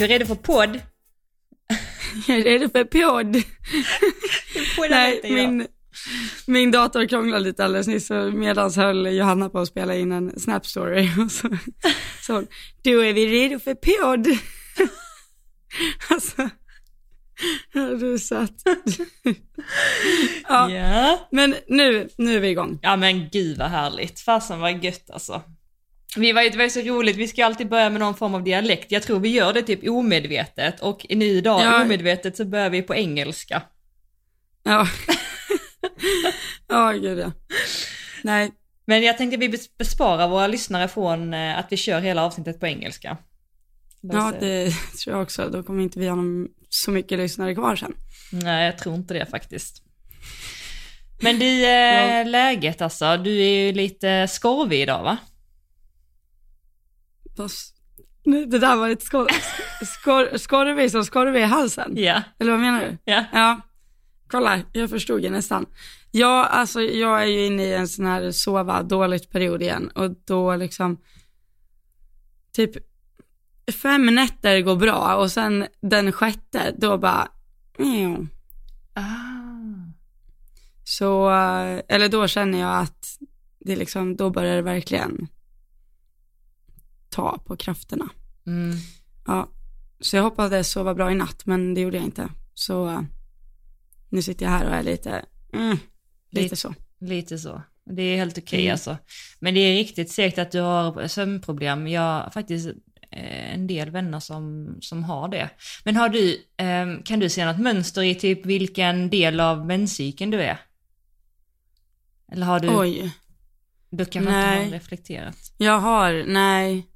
du redo för podd? Jag är redo för podd. Nej, min, min dator krånglade lite alldeles nyss, så medans höll Johanna på att spela in en Snap story. Och så sa hon, då är vi redo för podd. alltså, du är söt. ja, Ja. men nu, nu är vi igång. ja men gud vad härligt. Fasen vad gött alltså. Vi var, det var ju så roligt, vi ska alltid börja med någon form av dialekt. Jag tror vi gör det typ omedvetet och nu idag Ja. omedvetet så börjar vi på engelska. Ja, ja gud ja. Nej, Men jag tänkte vi bes- besparar våra lyssnare från eh, att vi kör hela avsnittet på engelska. Bara ja så- det tror jag också. Då kommer inte vi ha någon, så mycket lyssnare kvar sen. Nej, jag tror inte det faktiskt. Men du, eh, läget alltså, du är ju lite skorvig idag va? Fast- nu, Det där var ett skor, skor, skorvis och skorv i halsen. Ja. Eller vad menar du? Ja. Ja, kolla, jag förstod ju nästan. Ja, alltså jag är ju inne i en sån här sova dåligt period igen och då liksom, typ fem nätter går bra och sen den sjätte, då bara, mm. Ah. så, eh, eller då känner jag att det liksom, då börjar det verkligen ta på krafterna. Mm. Ja, så jag hoppades sova bra i natt, men det gjorde jag inte. Så eh, nu sitter jag här och är lite, mm, lite Lite- så. Lite så. Det är helt okej Mm. alltså. Men det är riktigt segt att du har sömnproblem. Jag har faktiskt eh, en del vänner som, som har det. Men har du, eh, kan du se något mönster i typ vilken del av menscykeln du är? Eller har du, Oj, du kanske inte har reflekterat? jag har, nej,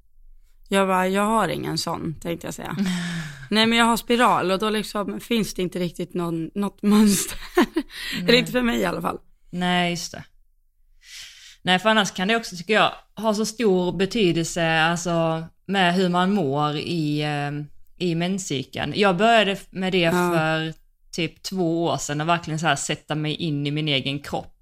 jag bara, jag har ingen sån, tänkte jag säga. nej, men jag har spiral och då liksom finns det inte riktigt någon, något mönster. Eller inte för mig i alla fall. Nej, just det. Nej, för annars kan det också, tycker jag, ha så stor betydelse alltså, med hur man mår i, eh, i menscykeln. Jag började med det Ja. för typ två år sedan och verkligen så här sätta mig in i min egen kropp.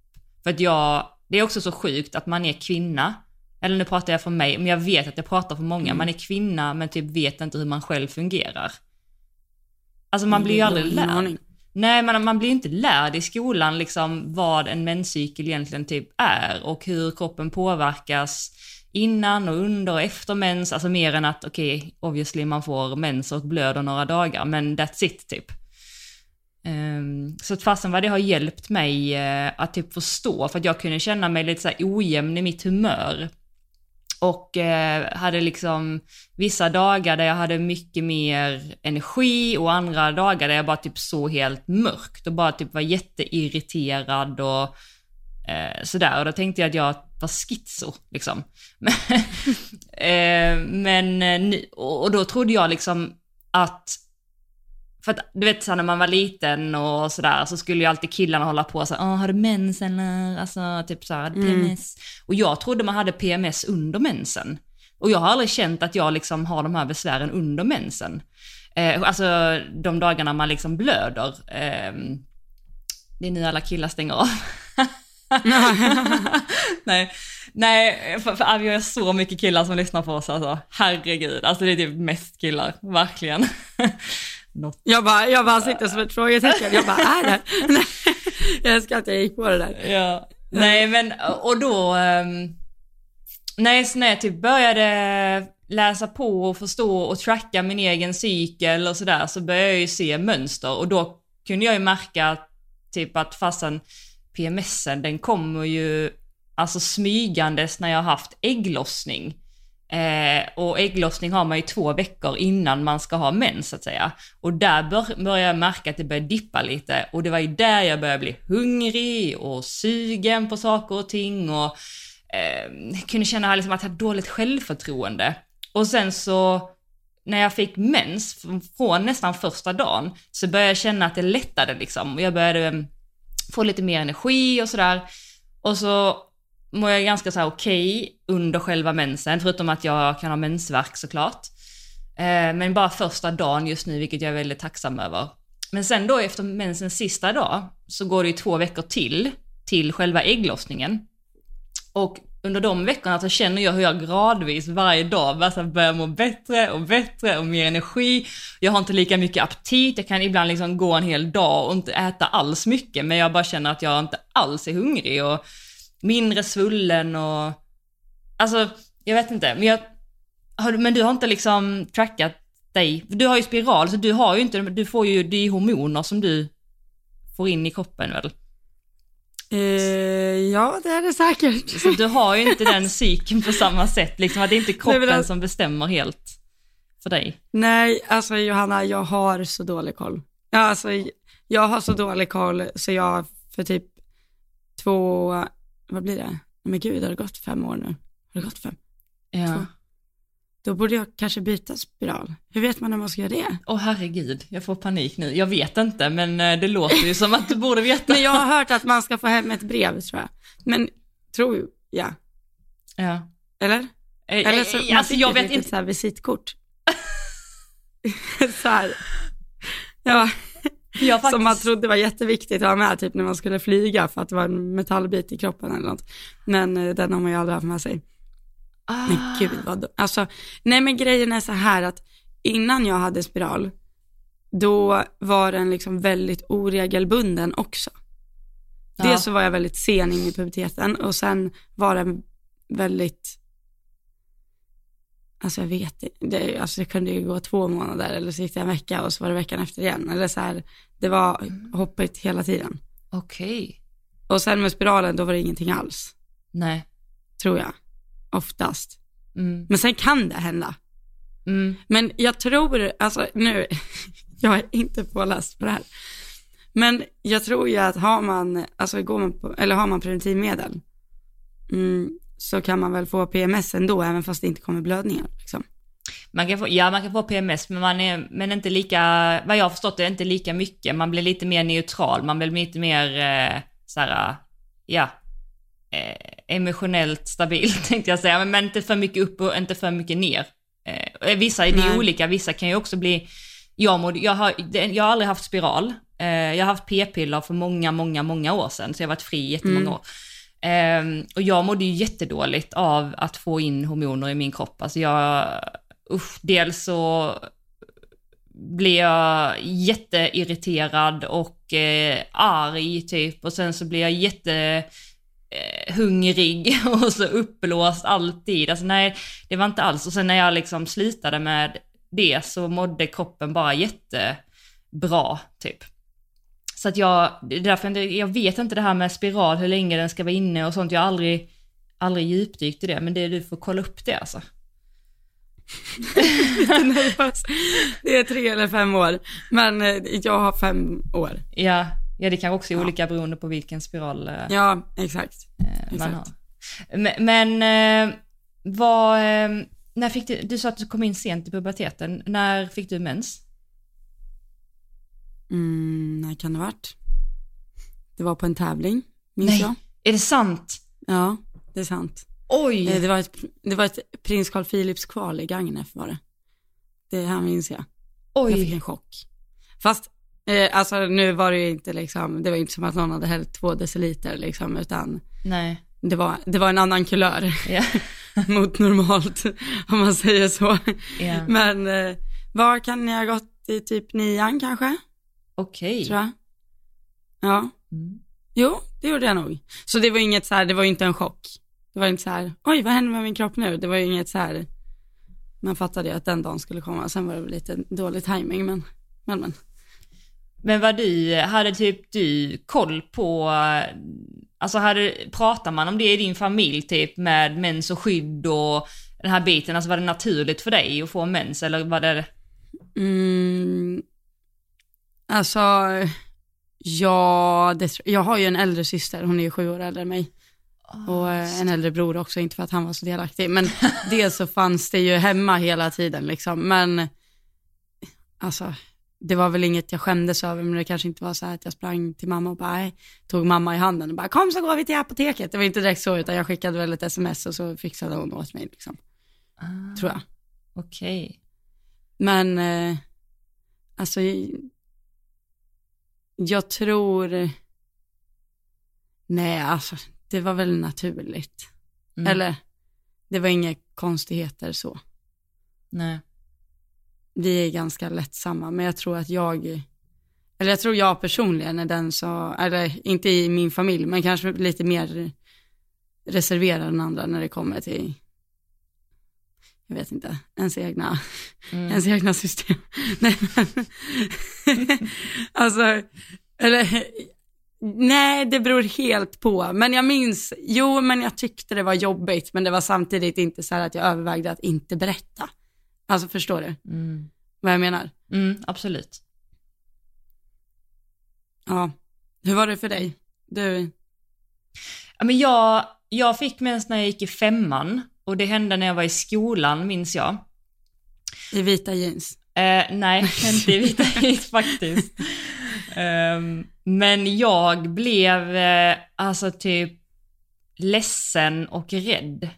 För att jag, det är också så sjukt att man är kvinna, eller nu pratar jag för mig, men jag vet att jag pratar för många, Mm. man är kvinna men typ vet inte hur man själv fungerar. Alltså man blir ju aldrig lärd. Nej, man, man blir inte lärd i skolan liksom vad en menscykel egentligen typ är och hur kroppen påverkas innan och under och efter mens, alltså mer än att okej, obviously man får mens och blöder några dagar, men that's it typ. Ehm, så att fastän vad det har hjälpt mig eh, att typ förstå, för att jag kunde känna mig lite så här ojämn i mitt humör. Och eh, hade liksom vissa dagar där jag hade mycket mer energi och andra dagar där jag bara typ såg helt mörkt och bara typ var jätteirriterad och eh, sådär. Och då tänkte jag att jag var schizo liksom. Eh, men eh, och då trodde jag liksom att för att du vet så här, när man var liten och sådär så skulle ju alltid killarna hålla på så här, "Åh, har du mens eller? Alltså typ så här, PMS. Och jag trodde man hade PMS under mensen. Och jag har aldrig känt att jag liksom har de här besvären under mensen. Eh, alltså de dagarna man liksom blöder. Eh, det är nu alla killar stänger av. nej, nej för, för vi har så mycket killar som lyssnar på oss alltså. Herregud, alltså det är typ mest killar, verkligen. Något. Jag bara, jag bara sitter som ett frågetecken. Jag bara, är det? Nej, jag älskar att jag gick på det där. Ja. Nej men, och då, um, nej, så när jag typ började läsa på och förstå och tracka min egen cykel och sådär så började jag ju se mönster och då kunde jag ju märka typ att fastän PMSen den kommer ju alltså smygandes när jag har haft ägglossning. Eh, och ägglossning har man ju två veckor innan man ska ha mens så att säga. Och där bör, började jag märka att det började dippa lite och det var ju där jag började bli hungrig och sugen på saker och ting och eh, kunde känna liksom att jag hade dåligt självförtroende. Och sen så när jag fick mens från, nästan första dagen så började jag känna att det lättade liksom och jag började mm, få lite mer energi och sådär. Och så mår jag ganska så här okej under själva mensen, förutom att jag kan ha mensvärk såklart. Eh, men bara första dagen just nu, vilket jag är väldigt tacksam över. Men sen då efter mensens sista dag så går det ju två veckor till, till själva ägglossningen. Och under de veckorna så känner jag hur jag gradvis varje dag bara börjar må bättre och bättre och mer energi. Jag har inte lika mycket aptit, jag kan ibland liksom gå en hel dag och inte äta alls mycket, men jag bara känner att jag inte alls är hungrig och mindre svullen och alltså, jag vet inte, men jag, har, men du har inte liksom trackat dig, du har ju spiral så du har ju inte, du får ju, det är hormoner som du får in i kroppen väl? Eh, ja, det är det säkert. Så du har ju inte den cykeln på samma sätt, liksom att det är inte kroppen Nej, men- som bestämmer helt för dig. Nej, alltså Johanna, jag har så dålig koll. Ja, alltså, jag har så dålig koll så jag för typ två, vad blir det? Men gud, har det gått fem år nu? Har det gått fem? Ja. Två. Då borde jag kanske byta spiral. Hur vet man när man ska göra det? Åh herregud, jag får panik nu. Jag vet inte, men eh, det låter ju som att du borde veta. Men jag har hört att man ska få hem ett brev tror jag. Men, tror jag. Ja. Eller? Eh, Eller så, eh, man alltså jag vet inte. så här visitkort. så här. Ja, faktiskt... som man trodde var jätteviktigt att ha med, typ när man skulle flyga för att det var en metallbit i kroppen eller något. Men eh, den har man ju aldrig haft med sig. ah, Men gud vad, då- alltså, nej men grejen är så här att innan jag hade spiral, då var den liksom väldigt oregelbunden också. Ja. Dels så var jag väldigt sen in i puberteten och sen var den väldigt, alltså jag vet det, alltså det kunde ju gå två månader eller så gick det en vecka och så var det veckan efter igen. Eller så här, det var hoppigt hela tiden. Okej. Och sen med spiralen då var det ingenting alls, Nej. tror jag, oftast. Mm. Men sen kan det hända. Mm. Men jag tror, alltså nu, jag är inte påläst på det här. Men jag tror ju att har man, alltså går man på, eller har man preventivmedel, mm, så kan man väl få PMS ändå, även fast det inte kommer blödningar. Liksom. Man kan få, ja, man kan få PMS, men, man är, men inte lika, vad jag har förstått det, inte lika mycket. Man blir lite mer neutral, man blir lite mer eh, såhär, ja, eh, emotionellt stabil tänkte jag säga, men, men inte för mycket upp och inte för mycket ner. Eh, vissa, det är olika, vissa kan ju också bli, jag, må, jag, har, jag har aldrig haft spiral, eh, jag har haft p-piller för många, många, många år sedan, så jag har varit fri jättemånga Mm. år. Um, och jag mådde ju jättedåligt av att få in hormoner i min kropp. Alltså jag, usch, dels så blev jag jätteirriterad och eh, arg typ och sen så blev jag jättehungrig eh, och så uppblåst alltid. Alltså nej, det var inte alls. Och sen när jag liksom slutade med det så mådde kroppen bara jättebra typ. Så att jag, därför jag, inte- jag vet inte det här med spiral, hur länge den ska vara inne och sånt. Jag har aldrig, aldrig djupdykt i det, men det, du får kolla upp det alltså. Nervös. det är tre eller fem år, men eh, jag har fem år. Ja, ja det kan också är Ja. olika beroende på vilken spiral eh, Ja, exakt. man exakt. har. Men, men eh, vad, eh, när fick du, du sa att du kom in sent i puberteten, när fick du mens? Mm, när kan det varit? Det var på en tävling, minns Nej. jag. Är det sant? Ja, det är sant. Oj! Eh, Det var ett, det var ett prins Carl Philips kval i Gagnef var det. Det här minns jag. Jag fick Oj! en chock. Fast, eh, alltså nu var det ju inte liksom, det var inte som att någon hade hällt två deciliter liksom, utan Nej. det var, det var en annan kulör Ja. mot normalt, om man säger så. ja. Men eh, var kan jag ha gått i typ nian kanske, Okej. tror jag. Ja, Mm. jo, det gjorde jag nog. Så det var inget så här, det var ju inte en chock. Det var inte så här, oj vad händer med min kropp nu? Det var ju inget så här, man fattade ju att den dagen skulle komma. Sen var det lite dålig timing men, men, men. Men vad du, hade typ du koll på, alltså hade, pratar man om det i din familj typ med mens och skydd och den här biten, alltså var det naturligt för dig att få mens eller var det, Mm, alltså, ja, det, jag har ju en äldre syster, hon är ju sju år äldre än mig. Och eh, en äldre bror också, inte för att han var så delaktig. Men dels så fanns det ju hemma hela tiden liksom. Men alltså, det var väl inget jag skämdes över, men det kanske inte var så här att jag sprang till mamma och bara, nej, tog mamma i handen och bara, kom så går vi till apoteket. Det var inte direkt så, utan jag skickade väl ett sms och så fixade hon åt mig liksom, Ah, tror jag. Okej. Men, eh, alltså, jag tror, nej alltså, det var väl naturligt. Mm. Eller, det var inga konstigheter så. Nej. Vi är ganska lättsamma, men jag tror att jag, eller jag tror jag personligen är den som, eller inte i min familj, men kanske lite mer reserverad än andra när det kommer till, jag vet inte, ens egna, Mm. ens egna system. Nej, men, alltså, eller, nej det beror helt på, men jag minns, jo men jag tyckte det var jobbigt, men det var samtidigt inte så här att jag övervägde att inte berätta. Alltså förstår du Mm. vad jag menar? Mm, absolut. Ja. Hur var det för dig? Du, Ja, men jag, jag fick mens när jag gick i femman och det hände när jag var i skolan minns jag. i vita jeans. Eh, nej, inte i vita jeans faktiskt. Ehm, men jag blev eh, alltså typ ledsen och rädd.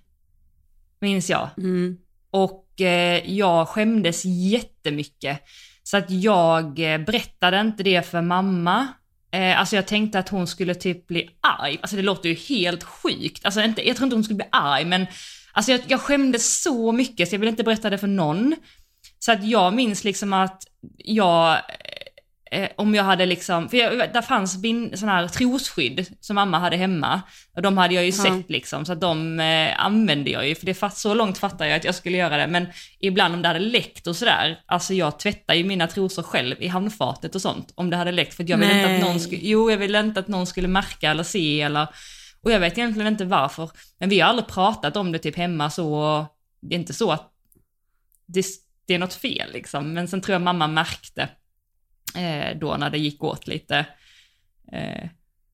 Minns jag. Mm. Och eh, jag skämdes jättemycket. Så att jag eh, berättade inte det för mamma. Eh, alltså jag tänkte att hon skulle typ bli arg. Alltså det låter ju helt sjukt. Alltså inte, jag tror inte hon skulle bli arg men alltså jag, jag skämdes så mycket så jag ville inte berätta det för någon. Så att jag minns liksom att jag, eh, om jag hade liksom, för jag, där fanns bin, sån här trosskydd som mamma hade hemma. Och de hade jag ju Ja. sett liksom, så att de eh, använde jag ju, för det fatt, så långt fattar jag att jag skulle göra det. Men ibland om det hade läckt och sådär, alltså jag tvättar ju mina trosor själv i handfatet och sånt. Om det hade läckt, för jag ville inte att någon skulle, jo jag ville inte att någon skulle märka eller se eller, och jag vet egentligen inte varför. Men vi har aldrig pratat om det typ hemma så, det är inte så att det, det är något fel liksom. Men sen tror jag mamma märkte eh, då när det gick åt lite eh,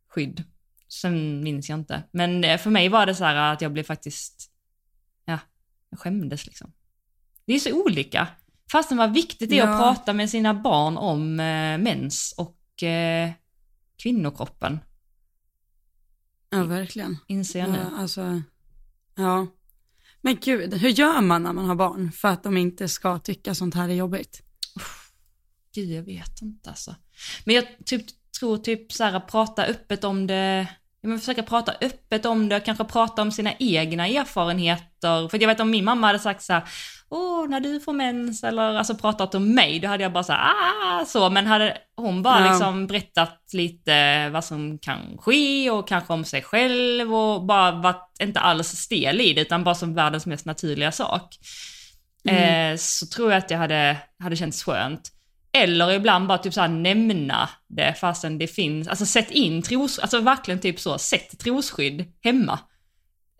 skydd. Sen minns jag inte. Men eh, för mig var det så här att jag blev faktiskt, ja, jag skämdes liksom. Det är så olika. Fastän vad viktigt det är Ja. att prata med sina barn om eh, mens och eh, kvinnokroppen, Ja, verkligen. inser jag nu. Ja, alltså, ja. Men gud, hur gör man när man har barn för att de inte ska tycka sånt här är jobbigt? Gud, jag vet inte alltså. Men jag typ, tror typ så här, prata öppet om det, ja, men försöka prata öppet om det, kanske prata om sina egna erfarenheter. För jag vet om min mamma hade sagt så här, åh, när du får mens, eller alltså pratat om mig, då hade jag bara så här, ah, så, men hade hon bara Ja. liksom berättat lite vad som kan ske och kanske om sig själv och bara varit inte alls stel i det, utan bara som världens mest naturliga sak. Mm. Eh, så tror jag att det hade, hade känts skönt. Eller ibland bara typ så nämna det fastän det finns, alltså sätt in tros, alltså verkligen typ så, sätt trosskydd hemma.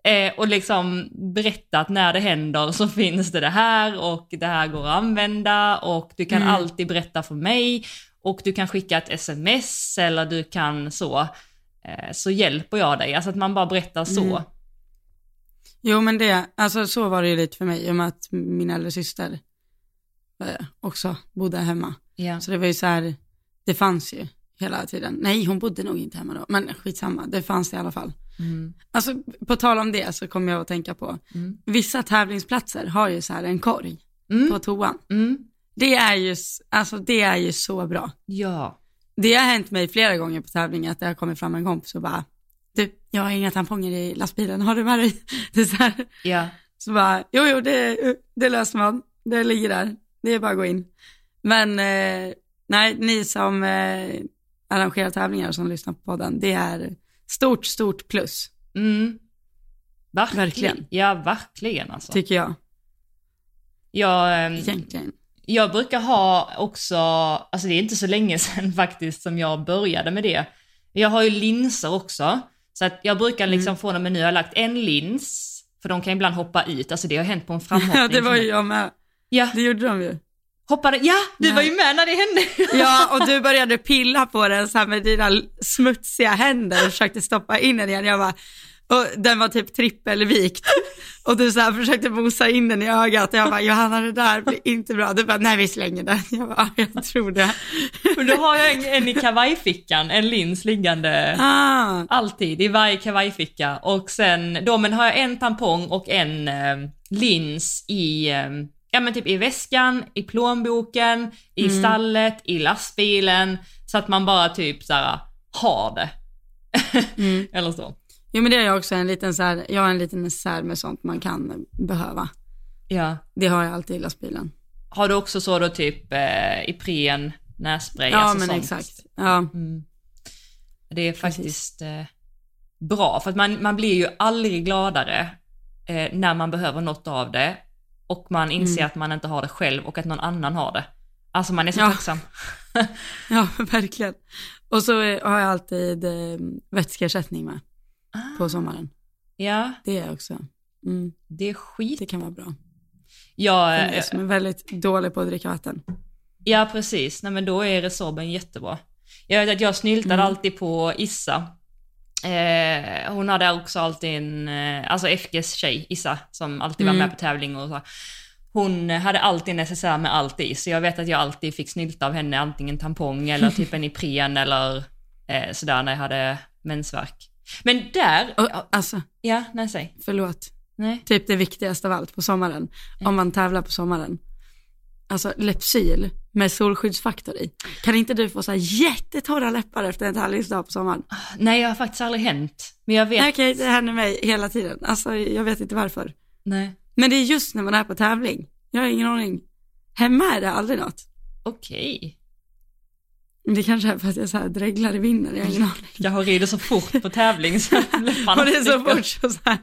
Eh, och liksom berätta att när det händer så finns det det här och det här går att använda och du kan Mm. alltid berätta för mig och du kan skicka ett sms eller du kan så, eh, så hjälper jag dig. Alltså att man bara berättar så. Mm. Jo men det, alltså så var det ju lite för mig i och med att min äldre syster också bodde hemma. Ja. Så det var ju så här, det fanns ju hela tiden. Nej, hon bodde nog inte hemma då, men skitsamma, det fanns det i alla fall. Mm. Alltså på tal om det så kommer jag att tänka på, Mm. vissa tävlingsplatser har ju så här en korg Mm. på toan. Mm. Det är ju, alltså det är ju så bra. Ja. Det har hänt mig flera gånger på tävling att det har kommit fram en kompis och bara, du, jag har inga tamponger i lastbilen, har du med dig? Det är så här, Ja. så bara, jo, jo, det, det löser man. Det ligger där. Det är bara att gå in. Men eh, nej, ni som eh, arrangerar tävlingar som lyssnar på podden, det är stort, stort plus, Mm. Verkligen. Verkligen. Ja, verkligen alltså. tycker jag. Jag, Egentligen. jag brukar ha också, alltså det är inte så länge sedan faktiskt som jag började med det. Jag har ju linser också, så att jag brukar Mm. liksom från och med nu, jag har lagt en lins, för de kan ibland hoppa ut, alltså det har hänt på en framhoppning. Ja, det var ju jag med. Ja, Det gjorde de ju. hoppade, ja, du Nej. var ju med när det hände. Ja, och du började pilla på den så här med dina smutsiga händer och försökte stoppa in den igen. Jag bara, och den var typ trippelvikt. Och du så här försökte mosa in den i ögat och jag bara, Johanna det där blir inte bra. Du bara, nej vi slänger den. Jag bara, "Ja, jag tror det. Men då har jag en, en i kavajfickan, en lins liggande. Ah, Alltid, i varje kavajficka. Och sen, då men har jag en tampong och en eh, lins i, eh, ja men typ i väskan, i plånboken, i stallet, i lastbilen. Så att man bara typ såhär har det. mm. Eller så. Jo men det är jag också en liten så här, jag har en liten necessär med sånt man kan behöva. Ja. Det har jag alltid i lastbilen. Har du också så då typ eh, Ipren, nässpray, Ja alltså men sånt? exakt. Ja. Mm. Det är faktiskt eh, bra, för att man, man blir ju aldrig gladare eh, när man behöver något av det och man inser Mm. att man inte har det själv och att någon annan har det. Alltså man är så Ja. tacksam. ja verkligen. Och så eh, har jag alltid eh, vätskeersättning med på sommaren. Ja, Det är jag också. Mm, det är skit. det kan vara bra. Ja, För mig eh, som är väldigt dålig på att dricka vatten. ja precis. Nej men då är Resorben jättebra. Jag vet att jag snyltade Mm. alltid på Issa. Eh, hon hade också alltid en, eh, alltså FGs tjej, Issa, som alltid var Mm. med på tävling och så. Hon hade alltid necessär med allt i, så jag vet att jag alltid fick snylta av henne, antingen tampong eller typ en Ipren eller eh, sådär när jag hade mensvärk. Men där, Och, alltså, ja, nej säg. förlåt. Nej. Typ det viktigaste av allt på sommaren. Om man tävlar på sommaren. Alltså Lypsyl med solskyddsfaktor i. Kan inte du få så här jättetorra läppar efter en tävlingsdag på sommaren? Nej, jag har faktiskt aldrig hänt. Men jag vet. Nej, Okej, det händer mig hela tiden. Alltså jag vet inte varför. Nej. Men det är just när man är på tävling. Jag har ingen aning. Hemma är det aldrig något. Okej. Men Det kanske är för att jag så här dreglar i vinden, jag har ingen aning. Jag har ridit så fort på tävling så läpparna Och det är så fort så, så här,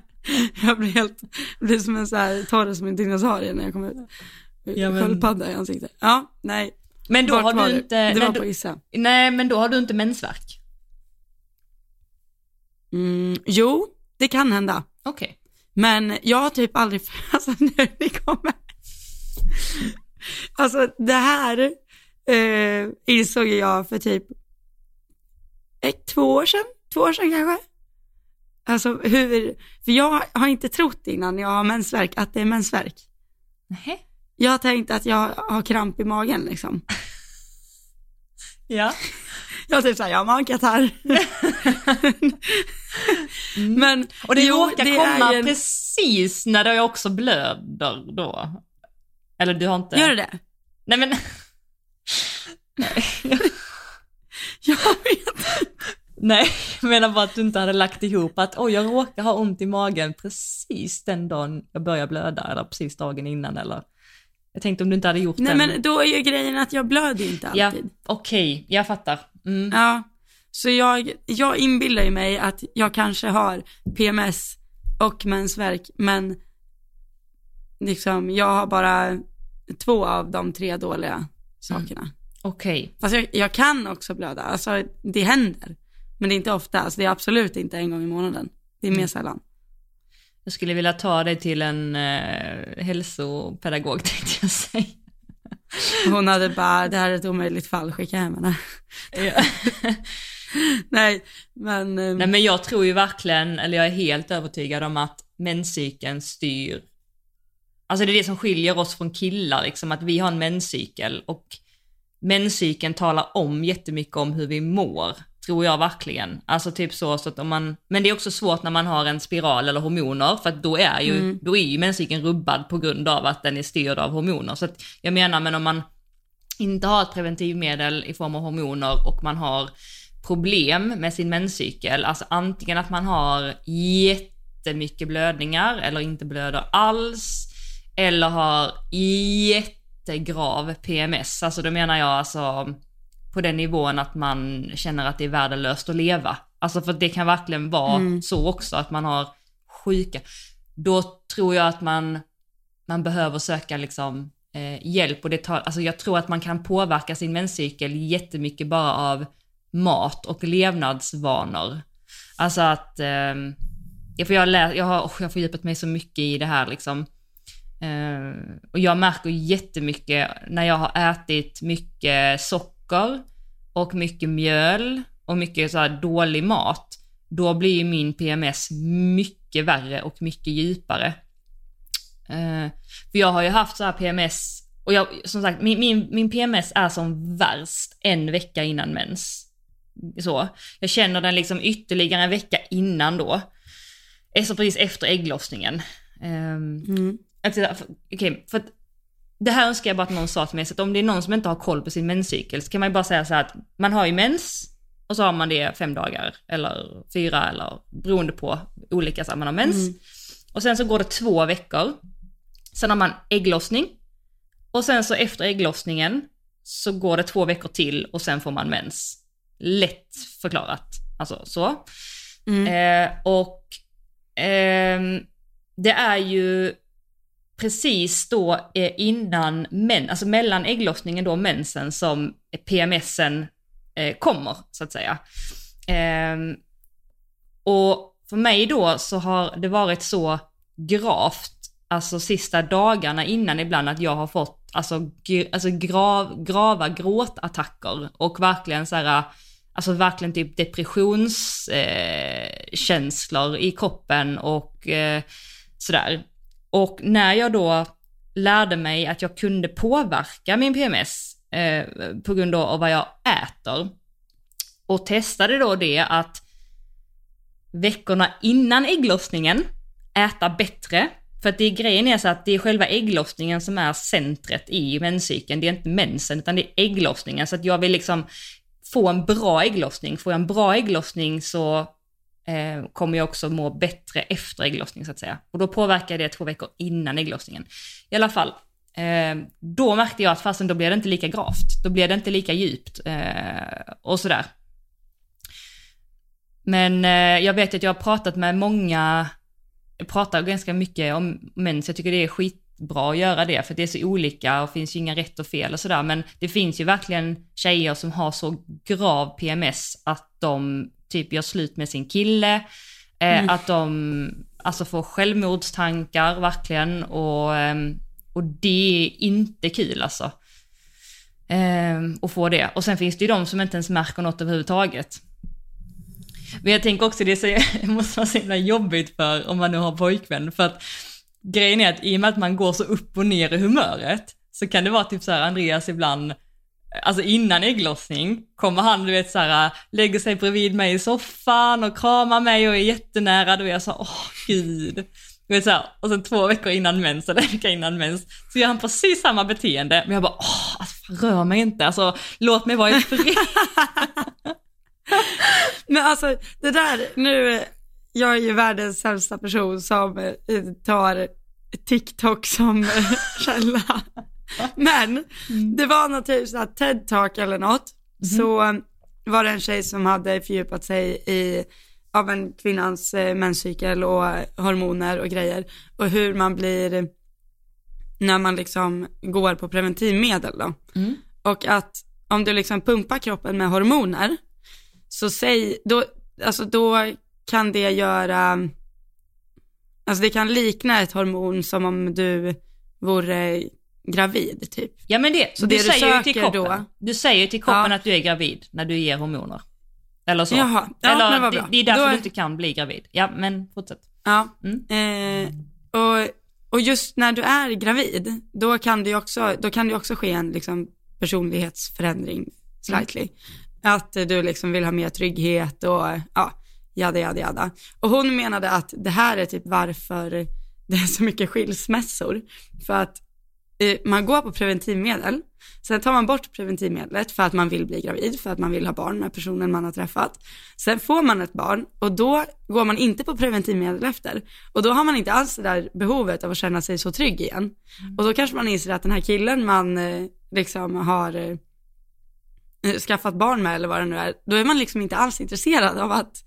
jag blir helt, blir som en så här, torr som en dinosaurie när jag kommer ut. Ja, men- Sköldpadda i ansiktet. Ja, nej. Men då Vart har du det? inte... Det var på Issa. nej, men då har du inte mensvärk. Mm, jo, det kan hända. Okej. Men jag har typ aldrig, alltså nu ni kommer. Alltså det här eh, insåg jag för typ ett, två år sedan, två år sedan kanske. Alltså hur, för jag har inte trott innan jag har mensvärk att det är mensvärk. Nej. Jag har tänkt att jag har kramp i magen liksom. Ja. Jag typ såhär, jag har magkatarr. Men Och det jo, råkar det komma en- precis när du också blöder då. Eller du har inte... Gör det det? Nej men... Jag vet Nej, jag menar bara att du inte hade lagt ihop att oj, jag råkar ha ont i magen precis den dagen jag börjar blöda eller precis dagen innan eller... Jag tänkte om du inte hade gjort Nej den. men då är ju grejen att jag blöder ju inte Ja, alltid. okej, jag fattar. Mm. Ja, så jag, jag inbillar ju mig att jag kanske har PMS och mensvärk, men liksom jag har bara två av de tre dåliga sakerna. Okej. Fast jag, jag kan också blöda, alltså det händer. Men det är inte ofta, alltså det är absolut inte en gång i månaden. Det är mer sällan. Jag skulle vilja ta dig till en eh, hälsopedagog tänkte jag säga. Hon hade bara, det här är ett omöjligt fall, skicka hem henne. Ja. Nej, men, eh, Nej men jag tror ju verkligen, eller jag är helt övertygad om att menscykeln styr. Alltså det är det som skiljer oss från killar liksom, att vi har en menscykel och menscykeln talar om jättemycket om hur vi mår. Tror jag verkligen. Alltså typ så, så att om man, men det är också svårt när man har en spiral eller hormoner för att då är ju, Mm. då är ju menscykeln rubbad på grund av att den är styrd av hormoner. Så att jag menar, men om man inte har ett preventivmedel i form av hormoner och man har problem med sin menscykel, alltså antingen att man har jättemycket blödningar eller inte blöder alls, eller har jättegrav PMS, alltså då menar jag alltså på den nivån att man känner att det är värdelöst att leva. Alltså för det kan verkligen vara Mm. så också att man har sjuka, då tror jag att man, man behöver söka liksom eh, hjälp och det tar, alltså jag tror att man kan påverka sin menscykel jättemycket bara av mat och levnadsvanor. Alltså att, eh, jag, får, jag, lä- jag, har, oh, jag har fördjupat mig så mycket i det här liksom. Eh, och jag märker jättemycket när jag har ätit mycket socker och mycket mjöl och mycket så dålig mat, då blir min PMS mycket värre och mycket djupare. Eh, för jag har ju haft så här PMS, och jag, som sagt, min, min, min PMS är som värst en vecka innan mens. Så. Jag känner den liksom ytterligare en vecka innan då. Alltså precis efter ägglossningen. Ehm, mm. För- Okej, för att det här önskar jag bara att någon sa till mig, så att om det är någon som inte har koll på sin menscykel så kan man ju bara säga så här att man har ju mens, och så har man det fem dagar eller fyra eller beroende på olika så här, man har mens. Mm. Och sen så går det två veckor. Sen har man ägglossning. Och sen så efter ägglossningen så går det två veckor till och sen får man mens. Lätt förklarat. Alltså så. Mm. Eh, och ehm, det är ju precis då eh, innan men, alltså mellan ägglossningen då och mensen som PMSen eh, kommer så att säga. Ehm, och för mig då så har det varit så gravt, alltså sista dagarna innan ibland att jag har fått alltså, alltså grav, grava gråtattacker och verkligen så här, alltså verkligen typ depressionskänslor eh, i kroppen och eh, sådär. Och när jag då lärde mig att jag kunde påverka min PMS eh, på grund av vad jag äter och testade då det att veckorna innan ägglossningen äta bättre. För att det är grejen är så att det är själva ägglossningen som är centret i menscykeln. Det är inte mensen utan det är ägglossningen. Så att jag vill liksom få en bra ägglossning. Får jag en bra ägglossning så eh, kommer jag också må bättre efter ägglossning så att säga. Och då påverkar det två veckor innan ägglossningen. I alla fall, eh, då märkte jag att fasen då blev det inte lika gravt. Då blev det inte lika djupt eh, och sådär. Men eh, jag vet att jag har pratat med många, jag pratar ganska mycket om mens, jag tycker det är skitbra att göra det, för det är så olika och finns ju inga rätt och fel och sådär, men det finns ju verkligen tjejer som har så grav PMS att de typ gör slut med sin kille, eh, Mm. att de alltså får självmordstankar verkligen och, ehm, och det är inte kul alltså. Ehm, att få det. Och sen finns det ju de som inte ens märker något överhuvudtaget. Men jag tänker också det, så, måste vara så himla jobbigt för om man nu har pojkvän. För att grejen är att i och med att man går så upp och ner i humöret så kan det vara typ så här Andreas ibland, alltså innan ägglossning kommer han du vet så här lägger sig bredvid mig i soffan och kramar mig och är jättenära. Då är jag så här, åh gud. Du vet så här, och sen två veckor innan mens, eller en vecka innan mens, så gör han precis samma beteende. Men jag bara, åh, alltså, fan, rör mig inte, alltså låt mig vara i fred. Men alltså det där, nu, jag är ju världens sämsta person som eh, tar TikTok som eh, källa. Men det var något typ såhär TED-talk eller något, så eh, var det en tjej som hade fördjupat sig i av en kvinnans eh, menscykel och hormoner och grejer och hur man blir när man liksom går på preventivmedel då. Mm. Och att om du liksom pumpar kroppen med hormoner så säg, då, alltså då kan det göra, alltså det kan likna ett hormon som om du vore gravid typ. Ja men det, Så du det du säger ju till söker kroppen, då- du säger till kroppen Ja. att du är gravid när du ger hormoner. Eller så. Jaha, ja, Eller men vad det, bra. det är därför Då- du inte kan bli gravid. Ja men fortsätt. Ja, Mm. eh, och, och just när du är gravid, då kan det ju också, då kan det också ske en liksom personlighetsförändring slightly. Att eh, du liksom vill ha mer trygghet och ja, jada jada jada. Och hon menade att det här är typ varför det är så mycket skilsmässor. För att man går på preventivmedel, sen tar man bort preventivmedlet för att man vill bli gravid, för att man vill ha barn med personen man har träffat. Sen får man ett barn och då går man inte på preventivmedel efter. Och då har man inte alls det där behovet av att känna sig så trygg igen. Och då kanske man inser att den här killen man eh, liksom har eh, skaffat barn med eller vad det nu är, då är man liksom inte alls intresserad av att,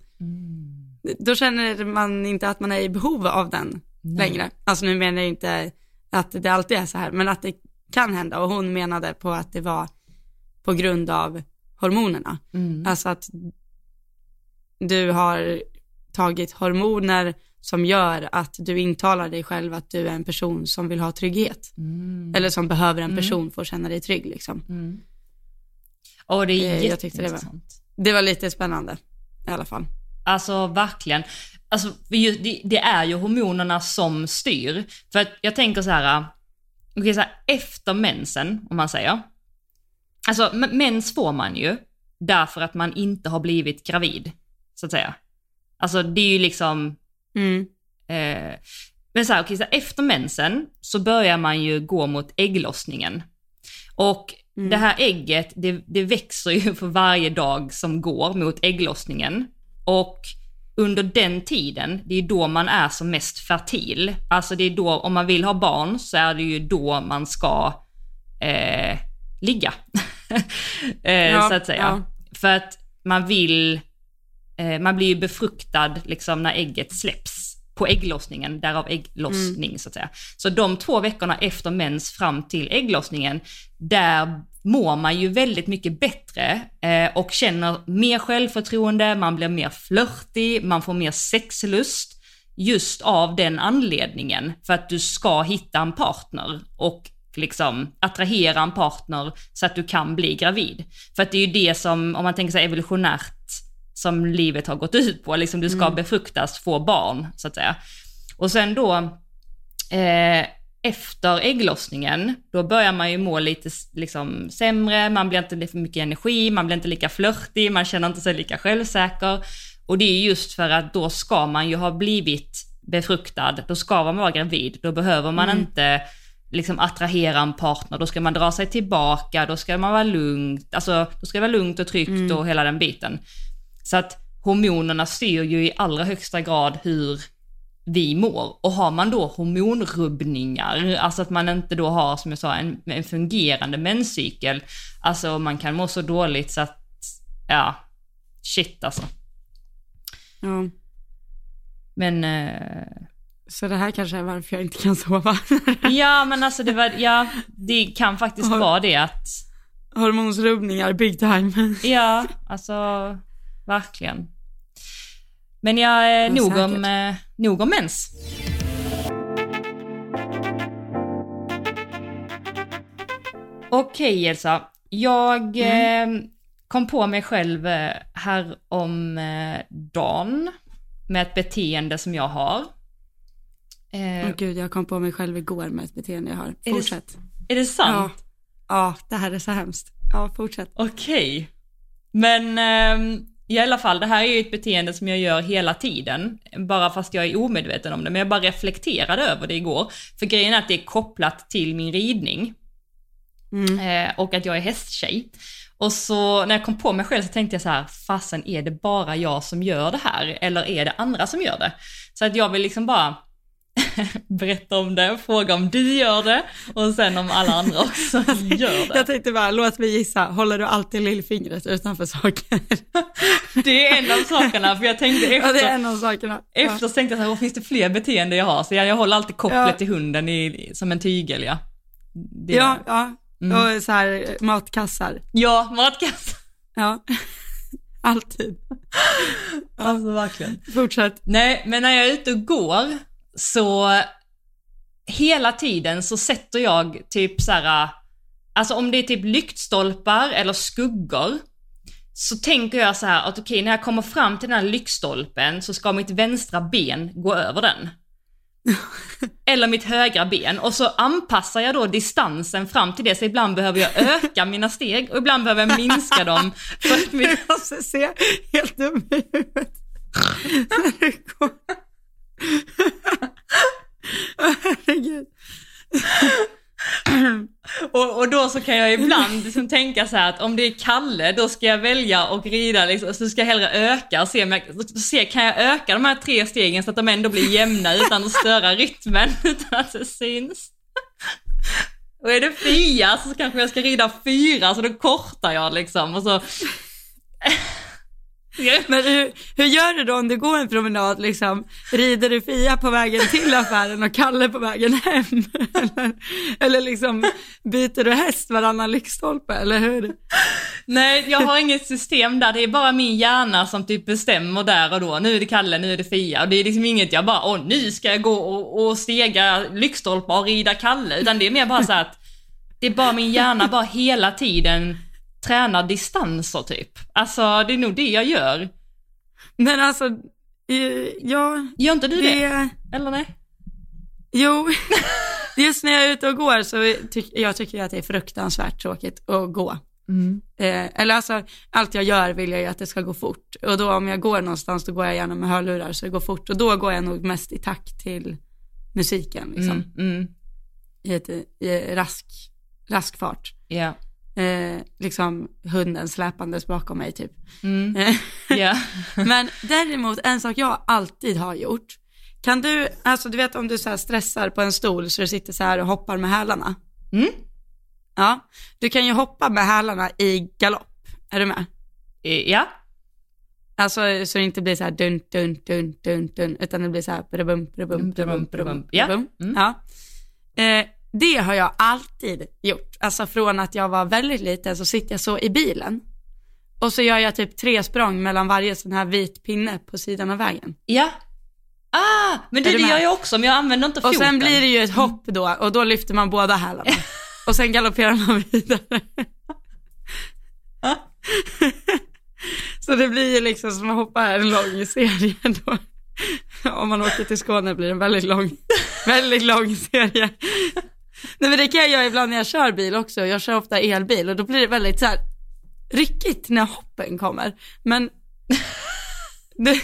då känner man inte att man är i behov av den längre. Alltså nu menar jag inte att det alltid är så här, men att det kan hända och hon menade på att det var på grund av hormonerna. Mm. Alltså att du har tagit hormoner som gör att du intalar dig själv att du är en person som vill ha trygghet. Mm. Eller som behöver en person för att känna dig trygg liksom. Mm. Och det är Eh, jag tyckte det var- jätteintressant. Det var lite spännande i alla fall. Alltså verkligen. Alltså, det, är ju hormonerna som styr. För att jag tänker så här, okej så här, efter mensen, om man säger. Alltså mens får man ju därför att man inte har blivit gravid, så att säga. Alltså det är ju liksom, Mm. eh, men så här, okej, så här, efter mensen så börjar man ju gå mot ägglossningen. Och det här ägget, det, det växer ju för varje dag som går mot ägglossningen. Och under den tiden, det är då man är som mest fertil. Alltså det är då, om man vill ha barn, så är det ju då man ska eh, ligga. eh, Ja, så att säga. ja. För att man vill, eh, man blir ju befruktad liksom när ägget släpps på ägglossningen, därav ägglossning så att säga. Så de två veckorna efter mens fram till ägglossningen, där mår man ju väldigt mycket bättre eh, och känner mer självförtroende, man blir mer flörtig, man får mer sexlust just av den anledningen. För att du ska hitta en partner och liksom attrahera en partner så att du kan bli gravid. För att det är ju det som, om man tänker sig evolutionärt, som livet har gått ut på. Liksom du ska befruktas, få barn, så att säga. Och sen då, eh, efter ägglossningen, då börjar man ju må lite liksom, sämre, man blir inte lika mycket energi, man blir inte lika flörtig, man känner inte sig lika självsäker. Och det är just för att då ska man ju ha blivit befruktad, då ska man vara gravid, då behöver man inte liksom attrahera en partner, då ska man dra sig tillbaka, då ska man vara lugnt, alltså då ska det vara lugnt och tryggt och hela den biten. Så att hormonerna styr ju i allra högsta grad hur vi mår. Och har man då hormonrubbningar, alltså att man inte då har, som jag sa, en, en fungerande menscykel, alltså man kan må så dåligt så att, ja, shit alltså. Ja. Men, eh, Så det här kanske är varför jag inte kan sova. ja men alltså det var, ja, det kan faktiskt Har- vara det att, Hormonsrubbningar, big time. ja, alltså verkligen. Men jag, Ja, nog, om, eh, nog om mens. Okej Elsa, jag eh, kom på mig själv eh, här om eh, dagen med ett beteende som jag har. Eh, Åh gud, jag kom på mig själv igår med ett beteende jag har. det- Fortsätt. Är det sant? Ja. ja, det här är så hemskt. Ja, fortsätt. Okej. Men ehm, i alla fall, det här är ju ett beteende som jag gör hela tiden. Bara fast jag är omedveten om det. Men jag bara reflekterade över det igår. För grejen är att det är kopplat till min ridning. Mm. Eh, och att jag är hästtjej. Och så när jag kom på mig själv så tänkte jag så här, fasen är det bara jag som gör det här? Eller är det andra som gör det? Så att jag vill liksom bara berätta om det, fråga om du gör det och sen om alla andra också gör det. Jag tänkte bara, låt mig gissa, håller du alltid lillfingret utanför saker? Det är en av sakerna, för jag tänkte efter, Ja, det är en av sakerna. efter så tänkte jag så här, "Åh, finns det fler beteenden jag har? Så jag, jag håller alltid kopplet Ja. till hunden i, som en tygel, ja. Det, Ja, ja. Mm. Och så här matkassar. Ja, matkasse. Ja, alltid. Alltså verkligen. Fortsätt. Nej, men när jag är ute och går så hela tiden så sätter jag typ så här, alltså om det är typ lyktstolpar eller skuggor, så tänker jag så här att okej, när jag kommer fram till den här lyktstolpen så ska mitt vänstra ben gå över den. Eller mitt högra ben. Och så anpassar jag då distansen fram till det, så ibland behöver jag öka mina steg och ibland behöver jag minska dem. För att mitt, Jag måste se helt dum i huvudet. Herregud. Och, och då så kan jag ibland liksom tänka så här att om det är Kalle, då ska jag välja och rida liksom, så ska jag hellre öka och se om jag, så se, kan jag öka de här tre stegen så att de ändå blir jämna utan att störa rytmen, utan att det syns. Och är det Fia så kanske jag ska rida fyra, så då kortar jag liksom och så... Men hur, hur gör du då om du går en promenad liksom? Rider du Fia på vägen till affären och Kalle på vägen hem? Eller, eller liksom byter du häst varannan lyktstolpe, eller hur? Nej, jag har inget system där, det är bara min hjärna som typ bestämmer där och då. Nu är det Kalle, nu är det Fia. Och det är liksom inget jag bara, åh nu ska jag gå och, och stega lyktstolpar och rida Kalle. Utan det är mer bara så att det är bara min hjärna bara hela tiden tränar distanser typ. Alltså det är nog det jag gör. Men alltså, ja, Gör inte du det? det, Eller nej? jo, just när jag är ute och går så tycker jag tycker att det är fruktansvärt tråkigt att gå. Eh, eller alltså, allt jag gör vill jag ju att det ska gå fort. Och då om jag går någonstans, då går jag gärna med hörlurar så det går fort. Och då går jag nog mest i takt till musiken, liksom. Mm, mm, I, ett, i rask, rask fart. ja. Eh, liksom hunden släpandes bakom mig typ. Mm. Ja. Men däremot en sak jag alltid har gjort, kan du, alltså du vet om du så stressar på en stol så du sitter så här och hoppar med hälarna. Mm. Ja, du kan ju hoppa med hälarna i galopp, är du med? Eh, Ja. Alltså så det inte blir så här dun, dun, dun, dun, dun, utan det blir så här brum, brum, brum, brum, Ja. brum. Mm. ja. Eh, det har jag alltid gjort. Alltså från att jag var väldigt liten så sitter jag så i bilen. Och så gör jag typ tre språng mellan varje sån här vit pinne på sidan av vägen. Ja. Ah, men det, det gör jag också, men jag använder inte Och foten. sen blir det ju ett hopp då och då lyfter man båda hälarna. Och sen galopperar man vidare. Så det blir ju liksom som att hoppa en lång serie då. Om man åker till Skåne blir det en väldigt lång, väldigt lång serie. Nej men det kan jag göra ibland när jag kör bil också. Jag kör ofta elbil och då blir det väldigt så här ryckigt när hoppen kommer. Men det,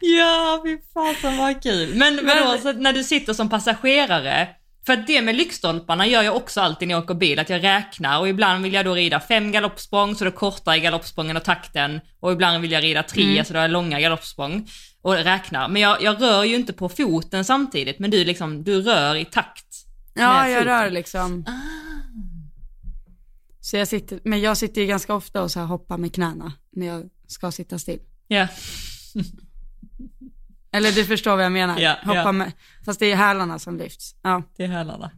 Ja, fy fasen vad kul. Men, men Men- då, så när du sitter som passagerare, för det med lyktstolparna gör jag också alltid när jag åker bil, att jag räknar och ibland vill jag då rida fem galoppsprång så då kortar jag galoppsprången och takten och ibland vill jag rida tre Mm. så då har jag långa galoppsprång och räknar. Men jag, jag rör ju inte på foten samtidigt, men du liksom, du rör i takt. Ja, jag rör liksom. Så jag sitter, men jag sitter ju ganska ofta och så här hoppar med knäna när jag ska sitta still. Ja. Eller du förstår vad jag menar. Ja, Hoppa ja. med, fast det är hälarna som lyfts. Ja. Det är hälarna.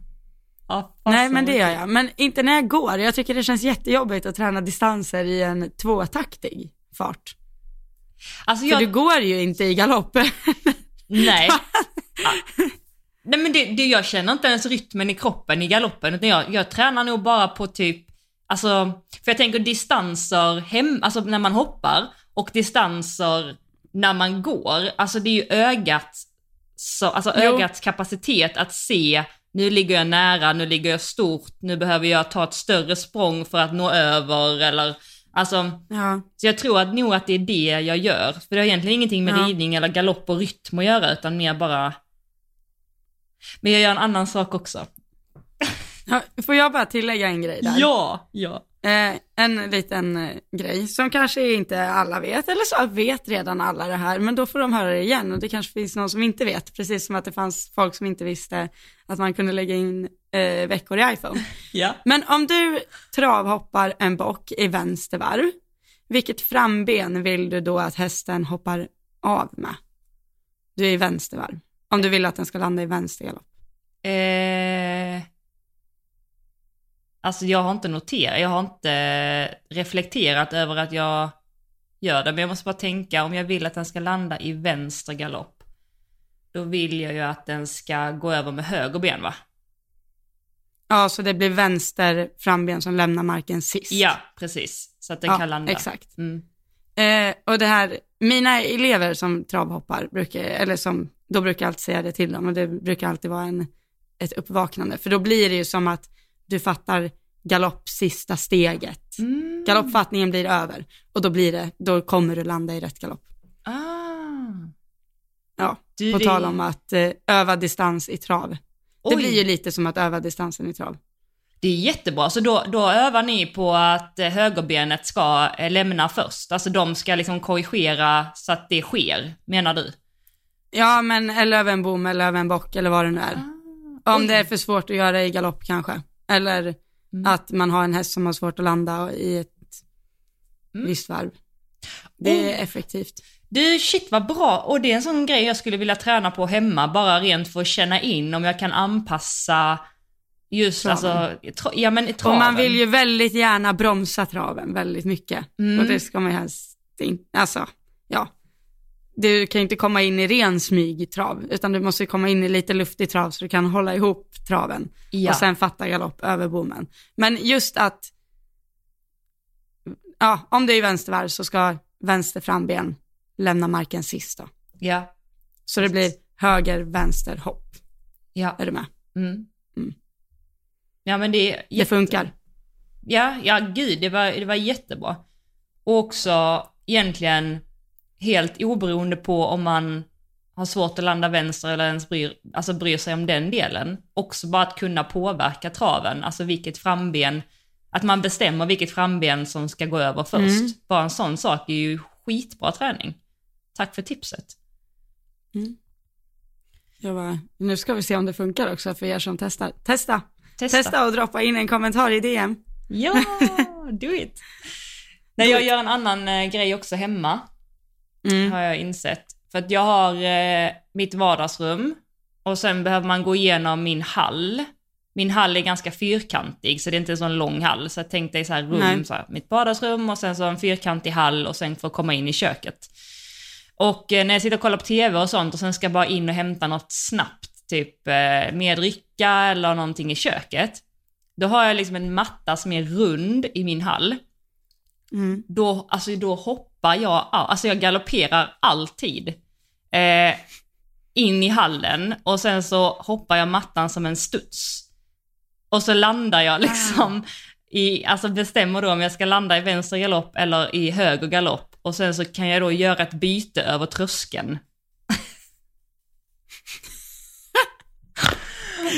Ja, Nej, men det gör jag. Men inte när jag går. Jag tycker det känns jättejobbigt att träna distanser i en tvåtaktig fart. Alltså För jag, du går ju inte i galopp. Nej. Ja. Nej men det, det, jag känner inte ens rytmen i kroppen i galoppen, utan jag, jag tränar nog bara på typ, alltså, för jag tänker distanser hem, alltså när man hoppar och distanser när man går, alltså det är ju ögat, så, alltså Jo. ögats kapacitet att se, nu ligger jag nära, nu ligger jag stort, nu behöver jag ta ett större språng för att nå över eller, alltså, ja. så jag tror att nog att det är det jag gör. För det har egentligen ingenting med Ja. ridning eller galopp och rytm att göra, utan mer bara... Men jag gör en annan sak också. Får jag bara tillägga en grej där? Ja, ja. Eh, en liten eh, grej som kanske inte alla vet, eller så vet redan alla det här, men då får de höra det igen och det kanske finns någon som inte vet, precis som att det fanns folk som inte visste att man kunde lägga in eh, veckor i iPhone. Ja. Men om du travhoppar en bock i vänster varv, vilket framben vill du då att hästen hoppar av med? Du är i vänster varv. Om du vill att den ska landa i vänster galopp. Eh... Alltså jag har inte noterat, jag har inte reflekterat över att jag gör det, men jag måste bara tänka om jag vill att den ska landa i vänster galopp, då vill jag ju att den ska gå över med höger ben va? Ja, så det blir vänster framben som lämnar marken sist. Ja, precis. Så att den Ja, kan landa. exakt. Mm. Eh, och det här, mina elever som travhoppar, brukar, eller som, då brukar jag alltid säga det till dem och det brukar alltid vara en, ett uppvaknande. För då blir det ju som att du fattar galopp sista steget. Mm. Galoppfattningen blir över och då blir det, då kommer du landa i rätt galopp. Ah. Ja, Du, på det- tal om att eh, öva distans i trav. Det Oj, blir ju lite som att öva distansen i trav. Det är jättebra, så då, då övar ni på att eh, högerbenet ska eh, lämna först. Alltså de ska liksom korrigera så att det sker, menar du? Ja, men eller över en bom eller över en bock eller vad det nu är. Om Ah. Oj. det är för svårt att göra i galopp kanske. Eller Mm. att man har en häst som har svårt att landa i ett Mm. visst varv. Det är Oh. effektivt. Du, shit vad bra! Och det är en sån grej jag skulle vilja träna på hemma, bara rent för att känna in om jag kan anpassa just Traven. alltså, tra- ja men i Och traven. man vill ju väldigt gärna bromsa traven väldigt mycket. Mm. Och det ska man ju helst inte, alltså, ja. Du kan inte komma in i ren smygtrav, utan du måste komma in i lite luftig trav så du kan hålla ihop traven. ja. och sen fatta galopp över bommen. Men just att, ja, om det är vänstervarv så ska vänster framben lämna marken sist då. ja, Så det blir höger, vänster, hopp. ja. Är du med? Mm. Mm. Ja men det är Det funkar. Ja, ja gud, det var, det var jättebra. Och också egentligen helt oberoende på om man har svårt att landa vänster eller ens bryr, alltså bryr sig om den delen. Också bara att kunna påverka traven, alltså vilket framben, att man bestämmer vilket framben som ska gå över först. Mm. Bara en sån sak är ju skitbra träning. Tack för tipset. Jag bara, nu ska vi se om det funkar också för er som testar. Testa! Testa. Testa och droppa in en kommentar i DM. Ja, do it. Nej, jag gör en annan eh, grej också hemma, Mm. har jag insett. För att jag har eh, mitt vardagsrum och sen behöver man gå igenom min hall. Min hall är ganska fyrkantig, så det är inte en sån lång hall. Så jag tänkte i så här rum, Nej. så här, mitt vardagsrum och sen så en fyrkantig hall och sen få komma in i köket. Och eh, när jag sitter och kollar på tv och sånt och sen ska jag bara in och hämta något snabbt, typ eh, mer dricka eller någonting i köket. Då har jag liksom en matta som är rund i min hall. Mm. Då, alltså då hoppar jag, all- alltså jag galopperar alltid. Eh, in i hallen och sen så hoppar jag mattan som en studs. Och så landar jag liksom i, alltså bestämmer då om jag ska landa i vänster galopp eller i höger galopp. Och sen så kan jag då göra ett byte över tröskeln.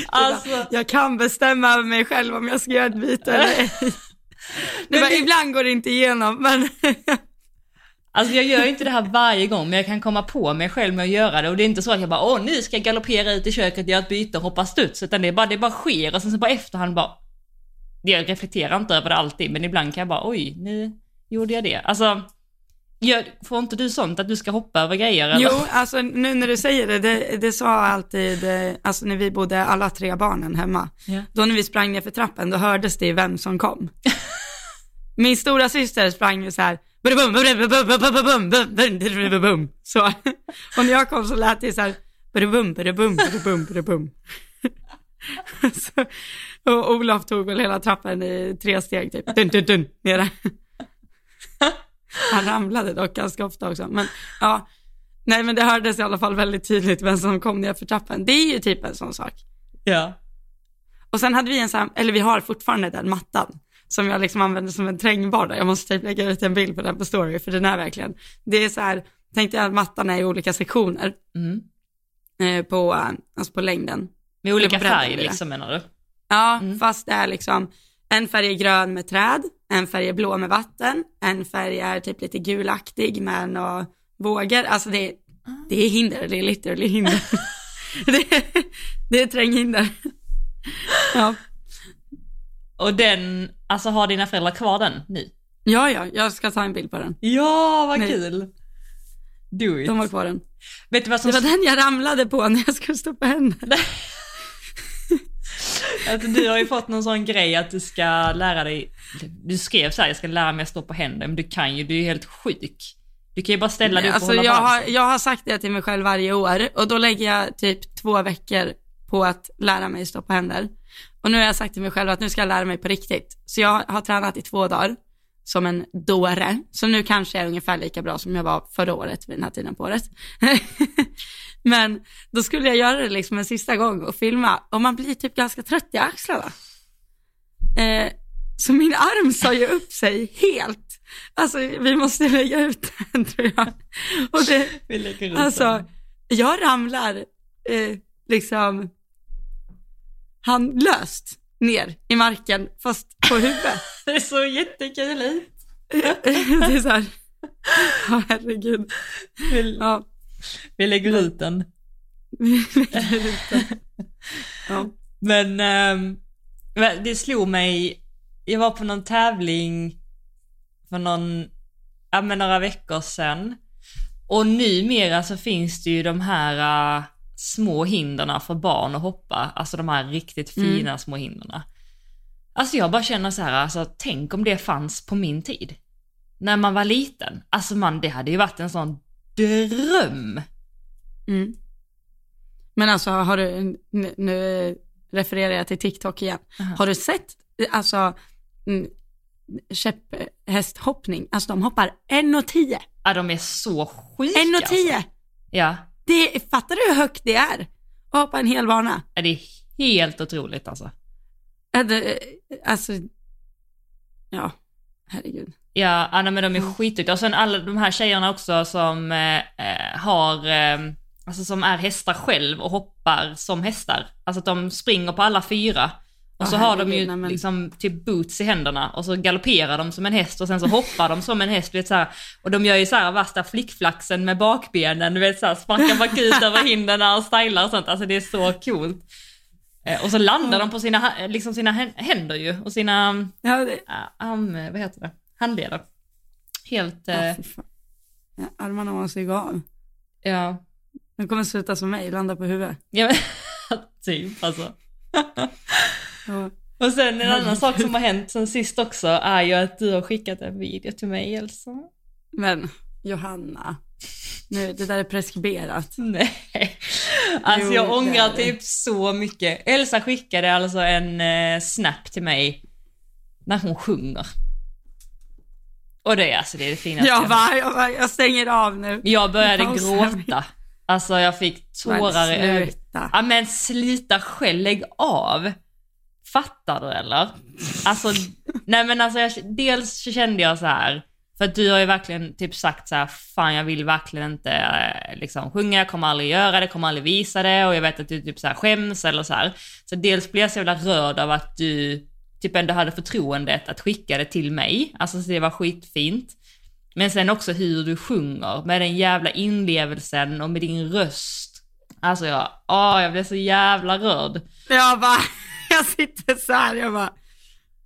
alltså, Jag kan bestämma över mig själv om jag ska göra ett byte eller ej. Det det- ibland går det inte igenom, men Alltså jag gör ju inte det här varje gång, men jag kan komma på mig själv med att göra det. Och det är inte så att jag bara, åh nu ska jag galoppera ut i köket, göra ett byte och hoppa studs. Utan det, är bara, det bara sker och sen så på efterhand bara, jag reflekterar inte över det alltid, men ibland kan jag bara, oj, nu gjorde jag det. Alltså, gör, får inte du sånt att du ska hoppa över grejer? Eller? jo, alltså nu när du säger det, det, det sa alltid, eh, alltså när vi bodde alla tre barnen hemma, Ja. då när vi sprang ner för trappen, då hördes det vem som kom. Min stora syster sprang ju så här, så. Och när jag kom så lät det så här, så, Och Olof tog väl hela trappen i tre steg typ, dun dun dun, nere. Han ramlade dock ganska ofta också, men ja. Nej men det hördes i alla fall väldigt tydligt vem som kom ner för trappen. Det är ju typ en sån sak. ja. Och sen hade vi en sån här, eller vi har fortfarande den mattan, som jag liksom använder som en trängbara. Jag måste typ lägga ut en bild på den på story, för den är verkligen, det är så här, tänkte jag att mattan är i olika sektioner Mm. eh, på, eh, alltså på längden. Med olika Eller på bredden färg blir det. liksom menar du? Ja, Mm. fast det är liksom, en färg är grön med träd, en färg är blå med vatten, en färg är typ lite gulaktig med några vågor. Alltså det, är- det är hinder, det är literally hinder. det, är, det är tränghinder. ja. Och den, alltså har dina föräldrar kvar den nu? ja, ja, jag ska ta en bild på den. Ja, vad Nej. kul! Do it. De har kvar den. Vet du vad som Det var den jag ramlade på när jag skulle stå på henne. Alltså, du har ju fått någon sån grej att du ska lära dig, du skrev så här, jag ska lära mig att stå på händer, men du kan ju, du är ju helt sjuk. Du kan ju bara ställa dig upp och Alltså hålla jag har, jag har sagt det till mig själv varje år och då lägger jag typ två veckor på att lära mig stå på händer. Och nu har jag sagt till mig själv att nu ska jag lära mig på riktigt. Så jag har tränat i två dagar som en dåre. Så nu kanske jag är ungefär lika bra som jag var förra året vid den här tiden på året. Men då skulle jag göra det liksom en sista gång och filma och man blir typ ganska trött i axlarna. Eh, så min arm sa ju upp sig helt. Alltså vi måste lägga ut den tror jag. Och det, Vi lägger ut Alltså, jag ramlar eh, liksom handlöst ner i marken, fast på huvudet. Det är så jättekul det är så här, ja herregud. Vi, Ja, vi lägger ut den. vi lägger ut den. Ja. Men men det slog mig, jag var på någon tävling för någon, ja men några veckor sedan. Och numera så finns det ju de här äh, små hinderna för barn att hoppa, alltså de här riktigt fina små hinderna. Alltså jag bara känner så här, alltså tänk om det fanns på min tid. När man var liten. Alltså man, det hade ju varit en sån dröm. Mm. Men alltså har du, nu, nu refererar jag till TikTok igen. Aha. Har du sett, alltså, mm, käpphästhoppning, alltså de hoppar 1,10. Ja, de är så sjuka 1,10! alltså. Ja, Det, fattar du hur högt det är? Att hoppa en hel bana? ja, det är helt otroligt alltså. Det- Alltså, ja, herregud. Ja, nej, men de är skitduktiga. Och sen alla de här tjejerna också som eh, eh, har, eh, alltså som är hästar själv och hoppar som hästar. Alltså att de springer på alla fyra. Och så har de ju men- liksom typ boots i händerna och så galopperar de som en häst och sen så hoppar de som en häst. Vet, så här. Och de gör ju så här värsta flickflaxen med bakbenen, du vet så här, sparkar bakut över hindren och stylar och sånt. Alltså det är så coolt. Eh, Och så landar de på sina, liksom sina hän- händer ju och sina Ja, det, äh, vad heter det, handleder. Helt, eh, ja, armarna måste ju gå av. ja, De kommer sluta som mig, landa på huvudet. ja men, typ alltså. Och sen en annan sak som har hänt sen sist också är ju att du har skickat en video till mig Elsa. Men Johanna, nu, det där är preskriberat. Nej. Alltså Jo, jag ångrar typ så mycket. Elsa skickade alltså en eh, snap till mig när hon sjunger. Och det är alltså det, är det finaste Jag jag bara, jag, bara, jag stänger av nu. Jag började vi. gråta. Alltså jag fick tårar i Men ögonen. sluta. Ja men slita själv, lägg av. Fattar du eller? Alltså, nej men alltså jag, dels så kände jag så här, för att du har ju verkligen typ sagt så här, fan jag vill verkligen inte eh, liksom sjunga, jag kommer aldrig göra det, kommer aldrig visa det och jag vet att du typ så här skäms eller så här. Så dels blev jag så jävla rörd av att du typ ändå hade förtroendet att skicka det till mig, alltså så det var skitfint. Men sen också hur du sjunger med den jävla inlevelsen och med din röst. Alltså jag, åh, jag blev så jävla rörd. Jag bara, jag sitter så här, jag bara,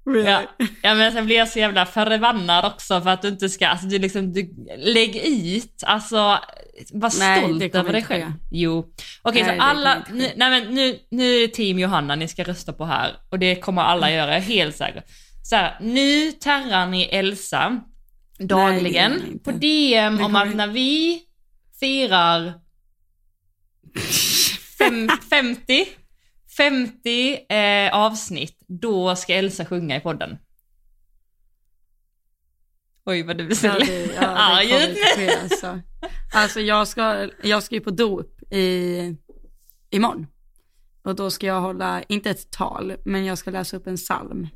really? Ja, ja men sen blir jag så jävla förbannad också för att du inte ska, alltså du liksom, du, lägg ut, alltså var Nej, stolt över dig själv. ske. Jo. Okej Nej, så alla, nu, nej men nu, nu är det team Johanna ni ska rösta på här och det kommer alla göra, jag är helt säker. Så här, nu terrar ni Elsa dagligen Nej, på DM om att när vi firar fem, 50, 50 eh, avsnitt, då ska Elsa sjunga i podden. Oj vad du ja, det arg ut alltså. Alltså jag ska, jag ska ju på dop i, imorgon. Och då ska jag hålla, inte ett tal, men jag ska läsa upp en psalm.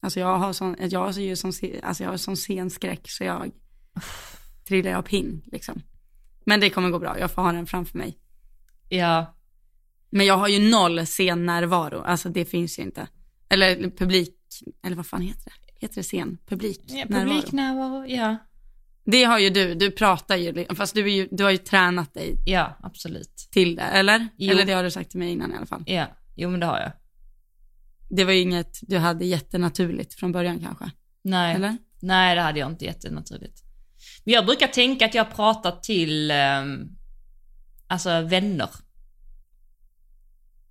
Alltså jag har sån, jag har ju sån, alltså jag har sån scenskräck så jag trillar av pinn liksom. Men det kommer gå bra, jag får ha den framför mig. Ja, Men jag har ju noll scennärvaro, alltså det finns ju inte. Eller publik, eller vad fan heter det? Heter det scen? Publik? ja närvaro. publiknärvaro, ja. Det har ju du, du pratar ju, fast du, ju, du har ju tränat dig Ja, absolut. till det, eller? Jo. Eller det har du sagt till mig innan i alla fall. Ja, jo men det har jag. Det var ju inget du hade jättenaturligt från början kanske, Nej, eller? nej det hade jag inte jättenaturligt. Men jag brukar tänka att jag pratar till, ehm, alltså vänner.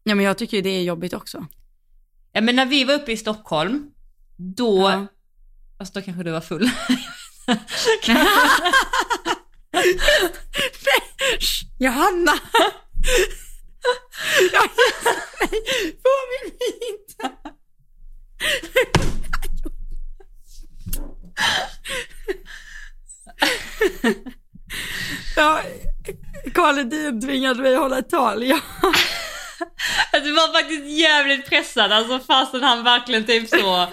Ja men jag tycker ju det är jobbigt också. Ja men när vi var uppe i Stockholm, då, Ja. alltså då kanske du var full. Johanna! Jag Påminn mig inte! Ja, Karl Edin tvingade mig att hålla ett tal. Ja. Du var faktiskt jävligt pressad, alltså fastän han verkligen typ så,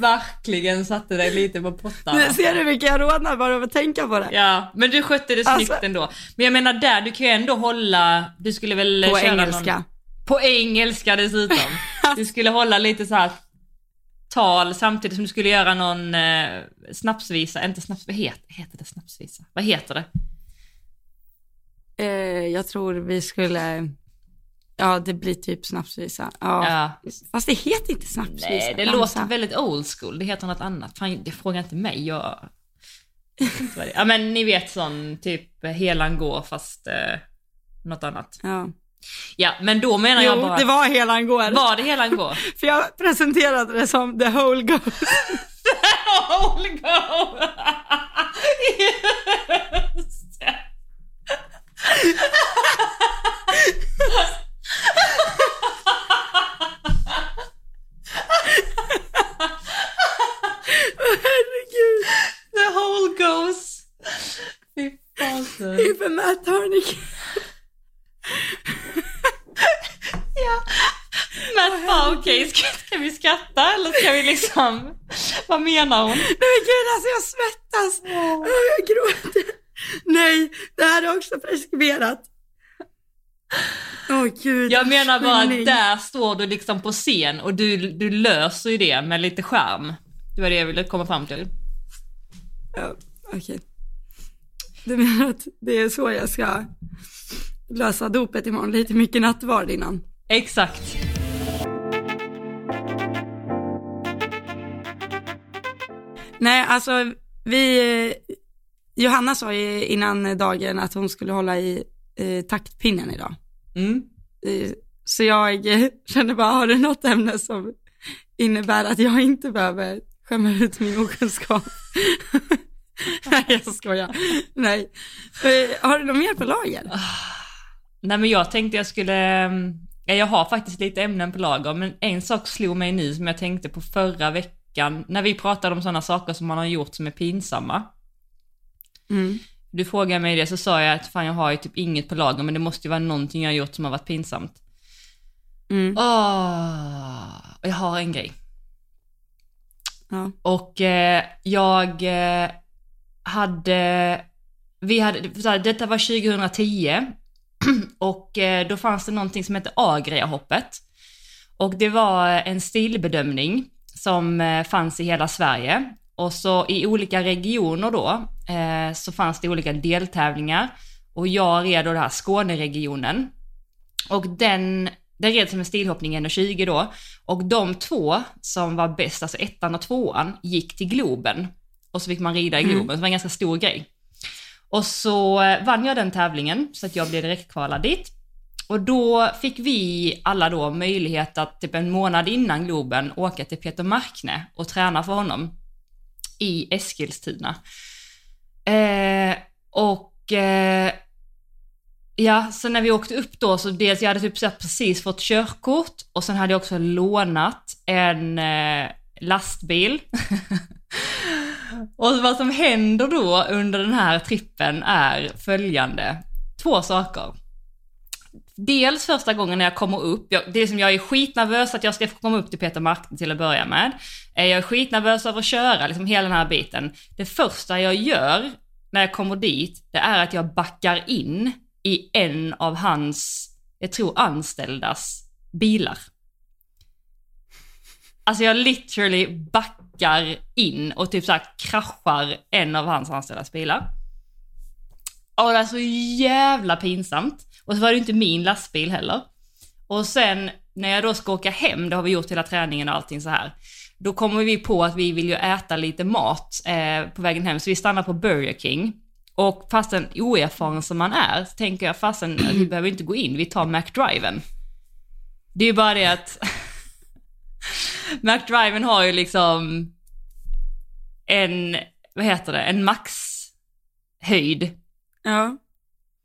verkligen satte dig lite på pottarna. Nu ser du mycket jag rodnar bara av att tänka på det. Ja, men du skötte det snyggt Alltså- ändå. Men jag menar där, du kan ju ändå hålla, du skulle väl På köra engelska. Någon, på engelska dessutom. Du skulle hålla lite så här tal samtidigt som du skulle göra någon eh, snapsvisa, inte snaps, vad heter, heter det snapsvisa? Vad heter det? Eh, jag tror vi skulle, ja det blir typ snapsvisa. Ja. Ja. Fast det heter inte snapsvisa. Nej, det Ramsa. låter väldigt old school, det heter något annat. Fan, det frågar inte mig, jag... jag vet inte vad det är. Ja men ni vet sån, typ helan går fast eh, något annat. Ja. Ja, men då menar jag Jo, bara... det var hela han går. Var det helan går? För jag presenterade det som the whole goes. Whole go! Just det. Herregud. The whole goes. Fy fasen. Inför Matt Harnick. Ja. Men fan okej, ska, ska vi skratta eller ska vi liksom... Vad menar hon? Nej men gud alltså jag svettas. Jag gråter. Nej, det här är också preskriberat. Åh gud. Jag menar bara att där står du liksom på scen och du, du löser ju det med lite charm. Det var det jag ville komma fram till. Ja, okej. Du menar att det är så jag ska lösa dopet imorgon? Lite mycket nattvard innan? Exakt. Nej, alltså vi, Johanna sa ju innan dagen att hon skulle hålla i eh, taktpinnen idag. Mm. Så jag kände bara, har du något ämne som innebär att jag inte behöver skämma ut min okunskap? Nej, jag skojar. Nej. Eh, Har du något mer på lager? Nej men jag tänkte jag skulle, mm, ja, jag har faktiskt lite ämnen på lager, men en sak slog mig nu som jag tänkte på förra veckan, när vi pratade om sådana saker som man har gjort som är pinsamma. Mm. Du frågade mig det så sa jag att fan jag har ju typ inget på lager, men det måste ju vara någonting jag har gjort som har varit pinsamt. Mm. Åh, jag har en grej. Ja. Och eh, jag eh, hade, vi hade, så här, detta var 2010 och eh, då fanns det någonting som hette Agria-hoppet. Och det var en stilbedömning som eh, fanns i hela Sverige. Och så i olika regioner då eh, så fanns det olika deltävlingar. Och jag red då den här Skåneregionen. Och den, den red som en stilhoppning 1,20 då. Och de två som var bäst, alltså ettan och tvåan, gick till Globen. Och så fick man rida i Globen, så det var en ganska stor grej. Och så eh, vann jag den tävlingen, så att jag blev direktkvalad dit. Och då fick vi alla då möjlighet att typ en månad innan Globen åka till Peter Markne och träna för honom i Eskilstuna. Eh, och eh, ja, så när vi åkte upp då så dels jag hade typ så precis fått körkort och sen hade jag också lånat en eh, lastbil. och vad som händer då under den här trippen är följande. Två saker. Dels första gången när jag kommer upp, jag, det är som jag är skitnervös att jag ska få komma upp till Peter Markne till att börja med. Eh, jag är skitnervös över att köra, liksom hela den här biten. Det första jag gör när jag kommer dit, det är att jag backar in i en av hans, jag tror anställdas bilar. Alltså jag literally backar in och typ så här kraschar en av hans anställdas bilar. Och det är så jävla pinsamt. Och så var det ju inte min lastbil heller. Och sen när jag då ska åka hem, det har vi gjort hela träningen och allting så här. Då kommer vi på att vi vill ju äta lite mat eh, på vägen hem, så vi stannar på Burger King. Och fastän oerfaren som man är, så tänker jag fastän att vi behöver inte gå in, vi tar McDriven. Det är ju bara det att McDriven har ju liksom en, vad heter det, en maxhöjd. Ja,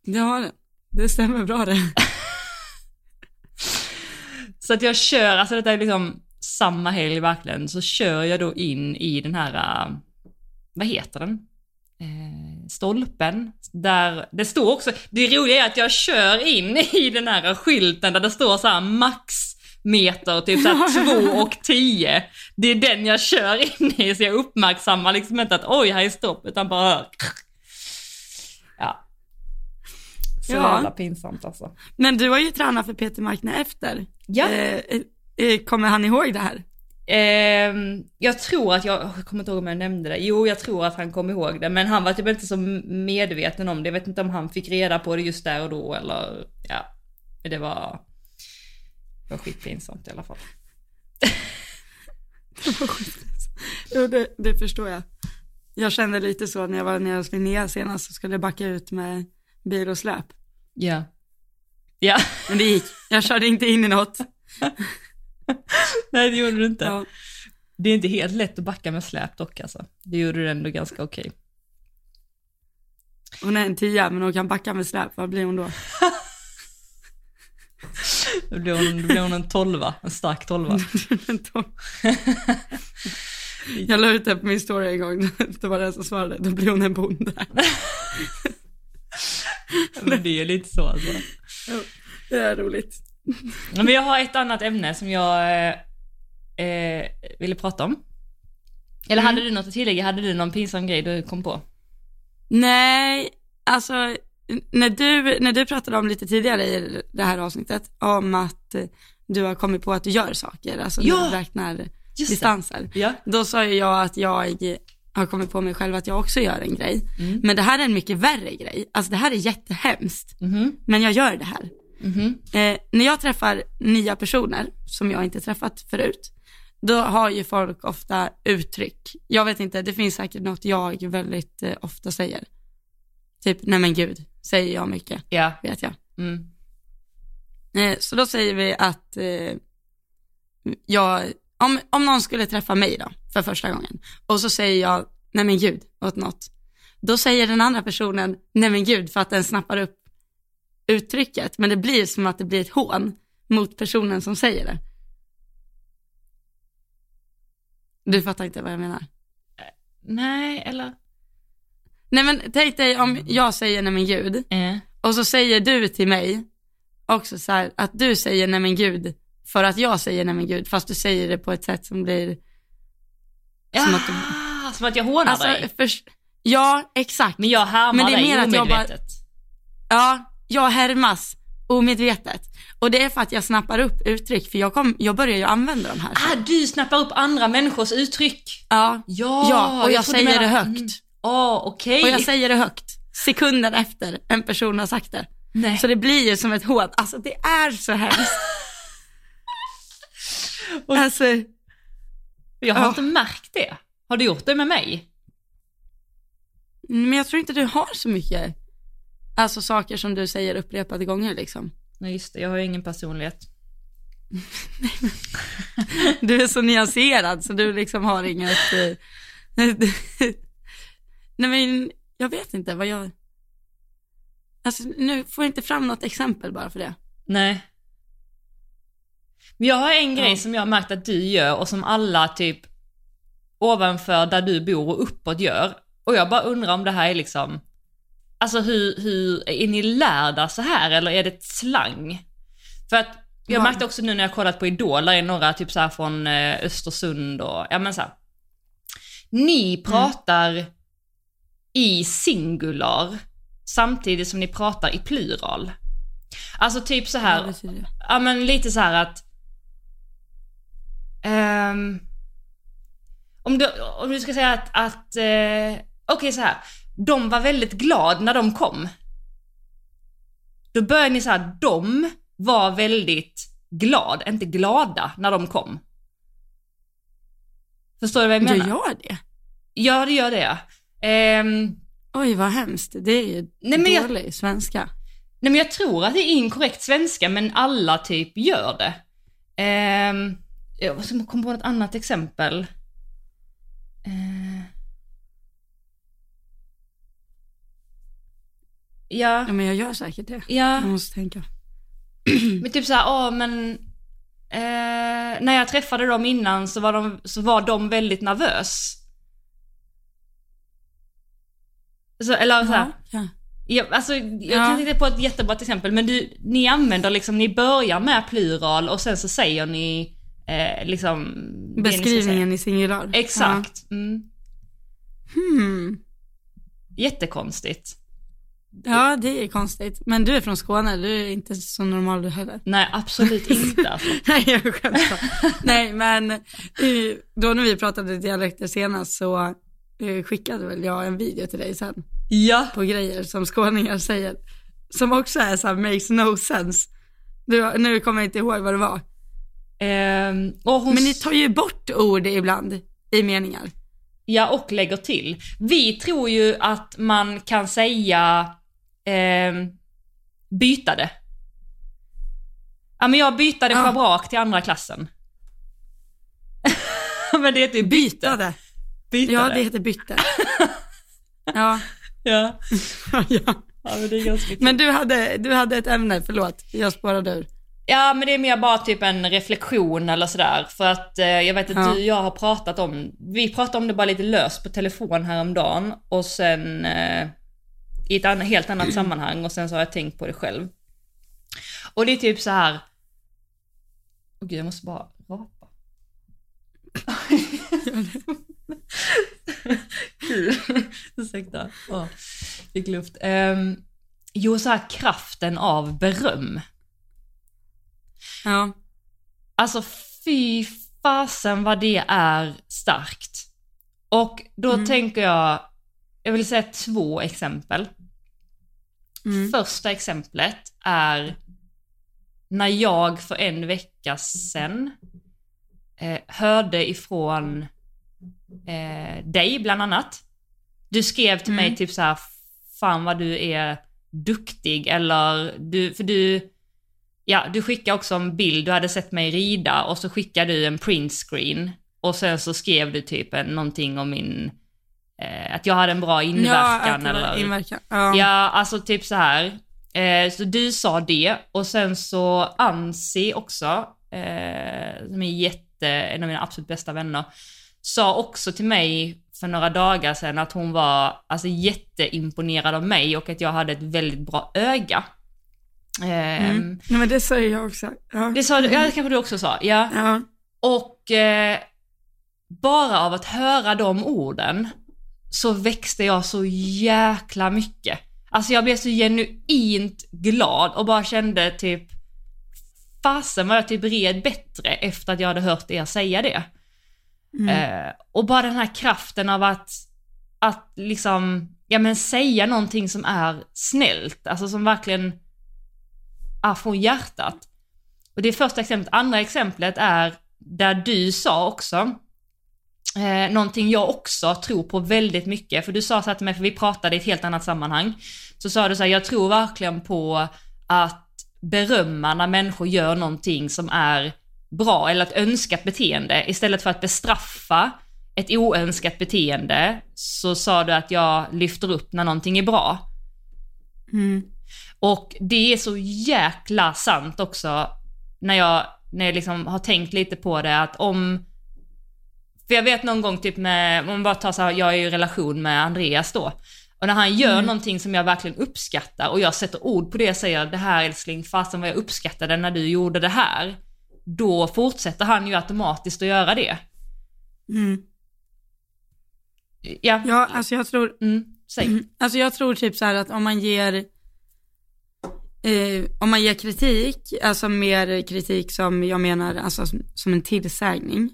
det har den. Det stämmer bra det. Så att jag kör, alltså detta är liksom samma helg verkligen, så kör jag då in i den här, äh, vad heter den? Eh, stolpen. Där det står också, det roliga är att jag kör in i den här skylten där det står så här max meter, typ såhär 2 och 10. Det är den jag kör in i, så jag uppmärksammar liksom inte att oj, här är stopp, utan bara Ja. Så Ja. jävla pinsamt alltså. Men du har ju tränat för Peter Markne efter. Ja. Eh, eh, kommer han ihåg det här? Ehm, jag tror att jag, jag kommer inte ihåg om jag nämnde det, jo jag tror att han kom ihåg det, men han var typ inte så medveten om det, jag vet inte om han fick reda på det just där och då eller, ja, det var, det var skitpinsamt i alla fall. Jo, det, det förstår jag. Jag kände lite så när jag var nere hos Linnea senast så skulle jag backa ut med bil och släp. Ja. Ja, Men det gick. Jag körde inte in i något. nej det gjorde du inte. Ja. Det är inte helt lätt att backa med släp dock alltså. Det gjorde du ändå ganska okej. Hon är en tia men hon kan backa med släp. Vad blir hon då? Då blir hon, då blir hon en tolva, en stark tolva. jag la ut det på min story en gång. Det var den som svarade. Då blir hon en bonde. Men det är lite så alltså. Det är roligt. Men jag har ett annat ämne som jag eh, eh, ville prata om. Eller hade du något att tillägga? Hade du någon pinsam grej du kom på? Nej, alltså när du, när du pratade om lite tidigare i det här avsnittet, om att du har kommit på att du gör saker, alltså Ja, du räknar distanser. Ja. Då sa jag att jag har kommit på mig själv att jag också gör en grej. Mm. Men det här är en mycket värre grej. Alltså det här är jättehemskt. Mhm. Men jag gör det här. Mhm. Eh, när jag träffar nya personer som jag inte träffat förut, då har ju folk ofta uttryck. Jag vet inte, det finns säkert något jag väldigt eh, ofta säger. Typ, nej men gud, säger jag mycket, Ja. vet jag. Mm. Eh, så då säger vi att eh, jag, om, om någon skulle träffa mig då, för första gången, och så säger jag, nej men gud, åt något. Då säger den andra personen, nej men gud, för att den snappar upp uttrycket, men det blir som att det blir ett hån mot personen som säger det. Du fattar inte vad jag menar? Nej, eller? Nej men tänk dig om jag säger nej men gud, Eh. och så säger du till mig också så här, att du säger nej men gud för att jag säger nej men gud, fast du säger det på ett sätt som blir, Som att du- Ah, som att jag hånar alltså, dig. förs- ja exakt, Men jag härmar Men det är dig mer att jag bara- omedvetet. ja, jag härmas omedvetet. Och det är för att jag snappar upp uttryck, för jag, kom, jag börjar ju använda de här. Ah, du snappar upp andra människors uttryck. Ja, Ja, ja och jag, trodde säger du det högt. Mm. Åh, okej. Och jag säger det högt, sekunder efter en person har sagt det. Nej. Så det blir ju som ett hån, alltså det är så hemskt. Alltså, Jag har Ja. inte märkt det. Har du gjort det med mig? men jag tror inte du har så mycket, alltså saker som du säger upprepade gånger liksom. Nej, just det. Jag har ju ingen personlighet. Du är så nyanserad så du liksom har inget, eh, nej men jag vet inte vad jag, alltså nu får jag inte fram något exempel bara för det. Nej. Men jag har en grej Ja. som jag har märkt att du gör och som alla typ ovanför där du bor och uppåt gör. Och jag bara undrar om det här är liksom, alltså hur, hur är ni lärda så här eller är det ett slang? För att jag Ja. märkte också nu när jag kollat på Idol, där är några typ så här från eh, Östersund och, ja men så här. Ni pratar i singular samtidigt som ni pratar i plural. Alltså typ så här, det? ja men lite så här att... ehm, om, du, om du ska säga att, att eh, okej så här. De var väldigt glad när de kom. Då börjar ni så här, de var väldigt glad, inte glada när de kom. Förstår du vad jag Gör menar? jag det? Ja, det gör det. Ehm, Oj vad hemskt, det är ju Nej, men jag- dålig svenska. Nej men jag tror att det är inkorrekt svenska men alla typ gör det. Ehm, jag ska komma på något annat exempel. Eh, ja, Ja men jag gör säkert det. ja, Jag måste tänka. men typ såhär, åh men eh, när jag träffade dem innan så var de, så var de väldigt nervös. Så, eller så här, Ja, ja. Ja, alltså, jag Ja. kan inte på ett jättebra exempel, men du, ni använder liksom, ni börjar med plural och sen så säger ni eh, liksom... Beskrivningen i singular. Exakt. Mm. Ja. Hmm. Jättekonstigt. ja det är konstigt. Men du är från Skåne, du är inte så normal du heller. Nej, absolut inte alltså. Nej jag skämtar. Nej men eh, då när vi pratade dialekter senast så eh, skickade väl jag en video till dig sen Ja. på grejer som skåningar säger. Som också är så här makes no sense. Du, nu kommer jag inte ihåg vad det var. Ehm, hon, Men ni tar ju bort ord ibland i meningar. Ja, och lägger till. Vi tror ju att man kan säga ehm, byta det. Ja, men jag bytade Ja. schabrak till andra klassen. men det heter ju byte. Bytade. Byta Ja det. heter bytte. ja. Ja. ja. ja, men. Men du hade, du hade ett ämne, förlåt, jag spårade ur. Ja, men det är mer bara typ en reflektion eller sådär. För att eh, jag vet att Ja. du och jag har pratat om, vi pratade om det bara lite löst på telefon häromdagen och sen eh, i ett annat, helt annat sammanhang och sen så har jag tänkt på det själv. Och det är typ så här. Åh gud, jag måste bara rapa. Kul. Ursäkta. Åh, fick luft. Ehm, jo, så här kraften av beröm. Ja. Alltså fy fasen vad det är starkt. Och då Mm. tänker jag, jag vill säga två exempel. Mm. Första exemplet är när jag för en vecka sedan eh, hörde ifrån eh, dig bland annat. Du skrev till mig Mm. typ så här, fan vad du är duktig eller du, för du, ja du skickade också en bild, du hade sett mig rida och så skickade du en printscreen och sen så skrev du typ en, någonting om min, eh, att jag hade en bra Ja, inverkan var eller inverkan. Ja. Ja, alltså typ så här. Eh, så du sa det och sen så Ansi också, eh, som är jätte, en av mina absolut bästa vänner, sa också till mig för några dagar sedan att hon var alltså jätteimponerad av mig och att jag hade ett väldigt bra öga. Eh, Mm. Nej, men det säger jag också. Ja. Det sa du, ja det kanske du också sa, ja. Ja. Och eh, bara av att höra de orden så växte jag så jäkla mycket. Alltså jag blev så genuint glad och bara kände typ fasen vad jag typ red bättre efter att jag hade hört er säga det. Mm. Eh, och bara den här kraften av att, att liksom, ja men säga någonting som är snällt, alltså som verkligen från hjärtat. Och det är första exemplet. Andra exemplet är där du sa också, eh, någonting jag också tror på väldigt mycket, för du sa så här till mig, för vi pratade i ett helt annat sammanhang, så sa du så här, jag tror verkligen på att berömma när människor gör någonting som är bra eller ett önskat beteende istället för att bestraffa ett oönskat beteende så sa du att jag lyfter upp när någonting är bra. Mm. Och det är så jäkla sant också när jag, när jag liksom har tänkt lite på det att om för jag vet någon gång typ med, om man bara tar så här, jag är i relation med Andreas då. Och när han gör någonting som jag verkligen uppskattar och jag sätter ord på det och säger det här älskling, fasen vad jag uppskattade när du gjorde det här. Då fortsätter han ju automatiskt att göra det. Mm. Ja, Ja, alltså jag tror, mm, säg. alltså jag tror typ så här att om man ger, eh, om man ger kritik, alltså mer kritik som jag menar, alltså som, som en tillsägning,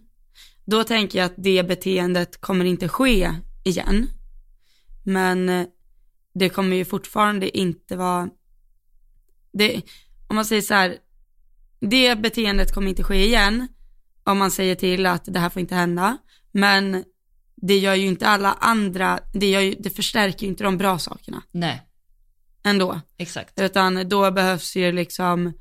då tänker jag att det beteendet kommer inte ske igen. Men eh, det kommer ju fortfarande inte vara, det, om man säger så här, det beteendet kommer inte ske igen om man säger till att det här får inte hända, men det gör ju inte alla andra, det, gör ju, det förstärker ju inte de bra sakerna. Nej, ändå, exakt. utan då behövs ju liksom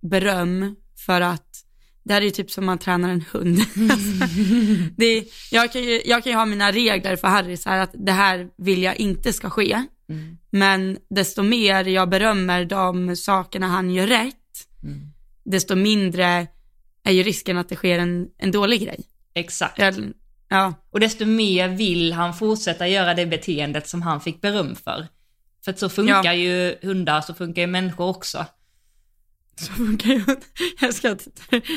beröm för att det här är ju typ som man tränar en hund. Det är, jag, kan ju, jag kan ju ha mina regler för Harry, så här att det här vill jag inte ska ske. Mm. Men desto mer jag berömmer de sakerna han gör rätt, Mm. desto mindre är ju risken att det sker en, en dålig grej. Exakt. Jag, ja, Och desto mer vill han fortsätta göra det beteendet som han fick beröm för. För att så funkar Ja. ju hundar, så funkar ju människor också. så funkar ju Jag ska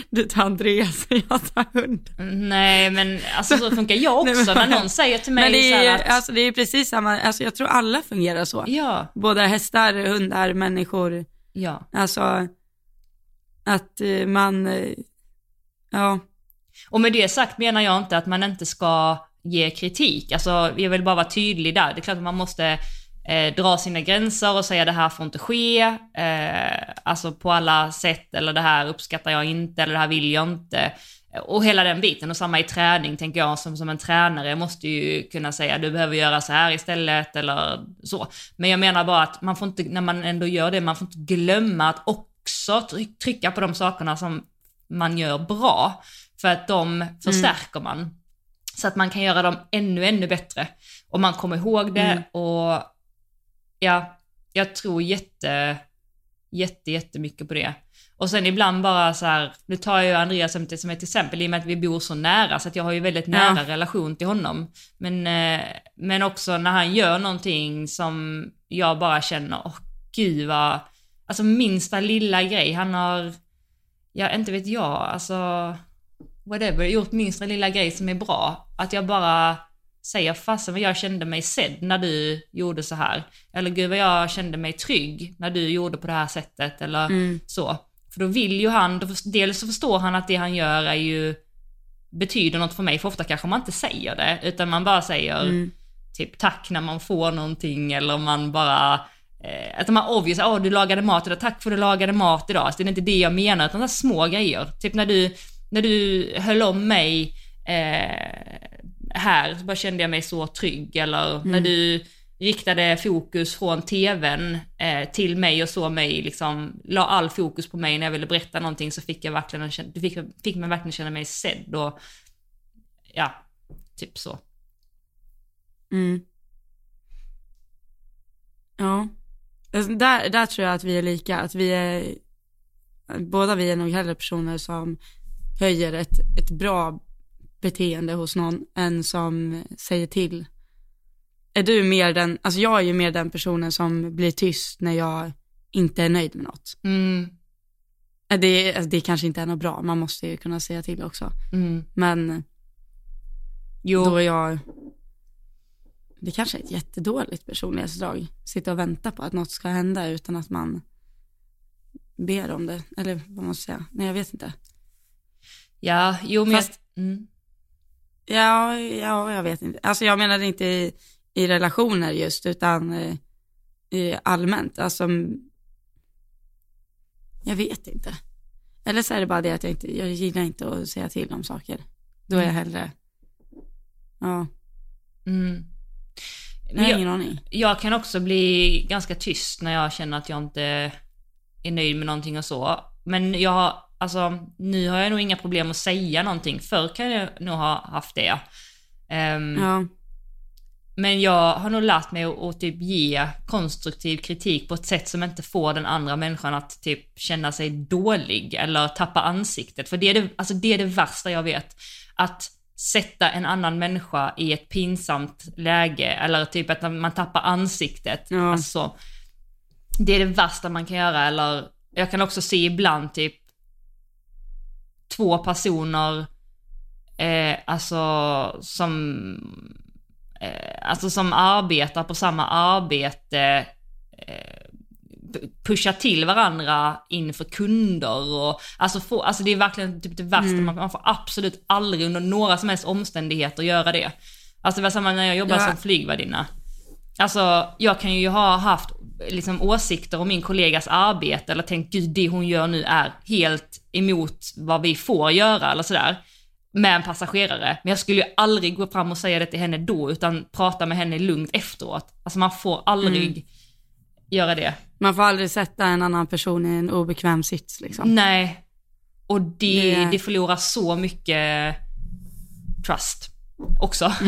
du tar Andreas och jag tar hund. Nej men alltså så funkar jag Nej, också. men- När någon säger till mig Men det så är, här att, alltså, det är precis samma, alltså jag tror alla fungerar så. ja, Både hästar, hundar, människor. ja. Alltså att eh, man, eh, ja, Och med det sagt menar jag inte att man inte ska ge kritik. Alltså jag vill bara vara tydlig där. Det är klart att man måste eh, dra sina gränser och säga det här får inte ske, eh, alltså på alla sätt, eller det här uppskattar jag inte, eller det här vill jag inte. Och hela den biten, och samma i träning tänker jag, som, som en tränare måste ju kunna säga du behöver göra så här istället, eller så. Men jag menar bara att man får inte, när man ändå gör det, man får inte glömma att också tryck, trycka på de sakerna som man gör bra, för att de förstärker man. Så att man kan göra dem ännu, ännu bättre. Och man kommer ihåg det Mm. och ja, jag tror jätte, jätte, jättemycket på det. Och sen ibland bara så här, nu tar jag Andreas som ett, som ett exempel i och med att vi bor så nära, så att jag har ju väldigt nära relation till honom. Men, eh, men också när han gör någonting som jag bara känner, åh gud vad, alltså minsta lilla grej, han har, ja inte vet jag, alltså whatever, gjort minsta lilla grej som är bra. Att jag bara, säger fasen vad jag kände mig sedd när du gjorde så här. Eller gud vad jag kände mig trygg när du gjorde på det här sättet eller Mm. så. För då vill ju han, då, dels så förstår han att det han gör är ju, betyder något för mig, för ofta kanske man inte säger det, utan man bara säger Mm. typ tack när man får någonting eller man bara Eh, att man obvious, åh du lagade mat idag, tack för att du lagade mat idag. Så det är inte det jag menar, utan det är små grejer. Typ när du, när du höll om mig eh, här, bara kände jag mig så trygg. Eller när du riktade fokus från tvn eh, till mig och så mig, liksom, la all fokus på mig när jag ville berätta någonting så fick jag verkligen, du fick, fick mig verkligen känna mig sedd och ja, typ så. Mm. Ja. Alltså, Där, där tror jag att vi är lika, att vi är, båda vi är nog hellre personer som höjer ett, ett bra beteende hos någon än som säger till. Är du mer den, alltså jag är ju mer den personen som blir tyst när jag inte är nöjd med något. Mm, Eh, Det, alltså, det kanske inte är något bra, man måste ju kunna säga till också. mm. Men Jo. då är jag, det kanske är ett jättedåligt personlighetsdrag, sitta och vänta på att något ska hända utan att man ber om det, eller vad man ska säga, nej jag vet inte. Ja, jo men Fast- jag, mm. Ja, ja, jag vet inte. Alltså jag menar inte i, i relationer just, utan eh, i allmänt. Alltså, mm, jag vet inte. Eller så är det bara det att jag inte, jag gillar inte att säga till om saker. Då är jag hellre, ja, Mm. har Jag, ingen aning. jag kan också bli ganska tyst när jag känner att jag inte är nöjd med någonting och så. Men jag alltså nu har jag nog inga problem att säga någonting. Förr kan jag nog ha haft det. Ehm, Ja, Men jag har nog lärt mig att, att typ ge konstruktiv kritik på ett sätt som inte får den andra människan att typ känna sig dålig eller tappa ansiktet. För det är det, alltså det, är det värsta jag vet. Att sätta en annan människa i ett pinsamt läge eller typ att man tappar ansiktet. Ja. Alltså, det är det värsta man kan göra eller jag kan också se ibland typ två personer eh, alltså som eh, alltså som arbetar på samma arbete eh, pusha till varandra inför kunder och alltså, få, alltså det är verkligen typ det värsta, man, man får absolut aldrig under några som helst omständigheter göra det. Alltså det var samma när jag jobbade Ja. som flygvärdinna. Alltså jag kan ju ha haft liksom åsikter om min kollegas arbete eller tänkt gud det hon gör nu är helt emot vad vi får göra eller sådär. Med en passagerare. Men jag skulle ju aldrig gå fram och säga det till henne då utan prata med henne lugnt efteråt. Alltså man får aldrig göra det. man får aldrig sätta en annan person i en obekväm sits liksom. Nej. Och det, Det- det förlorar så mycket trust också.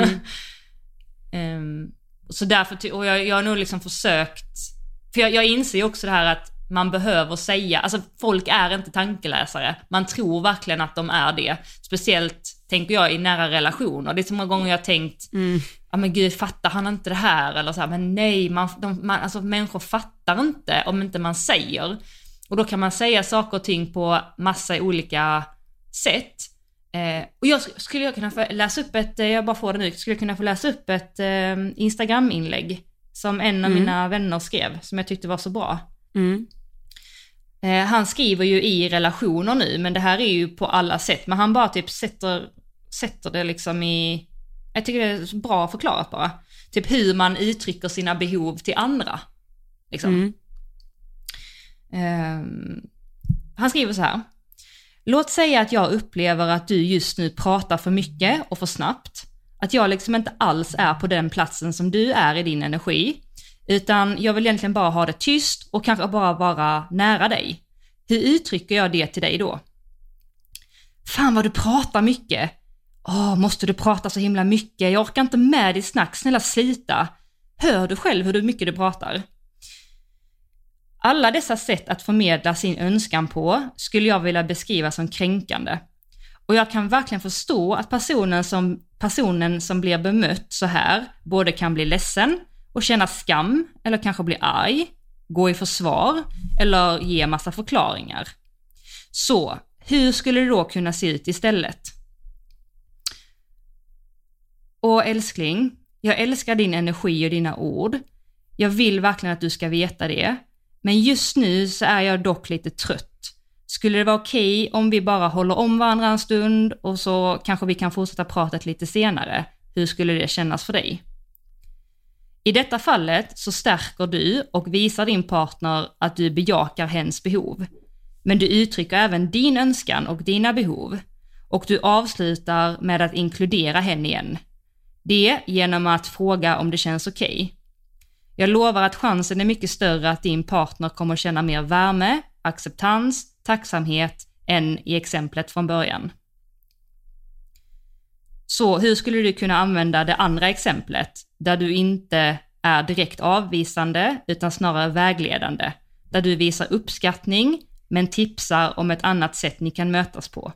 Ehm, så därför, och jag, jag har nog liksom försökt, för jag, jag inser ju också det här att man behöver säga, alltså folk är inte tankeläsare. Man tror verkligen att de är det. Speciellt, tänker jag, i nära relationer. Det är så många gånger jag har tänkt, Mm. ja men gud fattar han inte det här? Eller så här, men nej, man, de, man, alltså människor fattar inte om inte man säger. Och då kan man säga saker och ting på massa olika sätt. Eh, och jag sk- skulle jag kunna få läsa upp ett, eh, jag bara får det nu, skulle jag kunna få läsa upp ett eh, Instagram-inlägg som en av Mm. mina vänner skrev, som jag tyckte var så bra. Mm. Eh, han skriver ju i relationer nu, men det här är ju på alla sätt. Men han bara typ sätter, sätter det liksom i, jag tycker det är bra förklarat bara. Typ hur man uttrycker sina behov till andra. Liksom. Ehm, han skriver så här. Låt säga att jag upplever att du just nu pratar för mycket och för snabbt. Att jag liksom inte alls är på den platsen som du är i din energi. Utan jag vill egentligen bara ha det tyst och kanske bara vara nära dig. Hur uttrycker jag det till dig då? Fan vad du pratar mycket. Åh, måste du prata så himla mycket? Jag orkar inte med ditt snack, snälla sluta. Hör du själv hur mycket du pratar? Alla dessa sätt att förmedla sin önskan på skulle jag vilja beskriva som kränkande. Och jag kan verkligen förstå att personen som, personen som blir bemött så här både kan bli ledsen och känna skam eller kanske bli arg, gå i försvar eller ge massa förklaringar. Så, hur skulle det då kunna se ut istället? Och älskling, jag älskar din energi och dina ord. Jag vill verkligen att du ska veta det. Men just nu så är jag dock lite trött. Skulle det vara okej okay om vi bara håller om varandra en stund och så kanske vi kan fortsätta pratet lite senare? Hur skulle det kännas för dig? I detta fallet så stärker du och visar din partner att du bejakar hens behov. Men du uttrycker även din önskan och dina behov. Och du avslutar med att inkludera henne igen. Det genom att fråga om det känns okej. Okay. Jag lovar att chansen är mycket större att din partner kommer känna mer värme, acceptans, tacksamhet än i exemplet från början. Så hur skulle du kunna använda det andra exemplet, där du inte är direkt avvisande, utan snarare vägledande, där du visar uppskattning, men tipsar om ett annat sätt ni kan mötas på.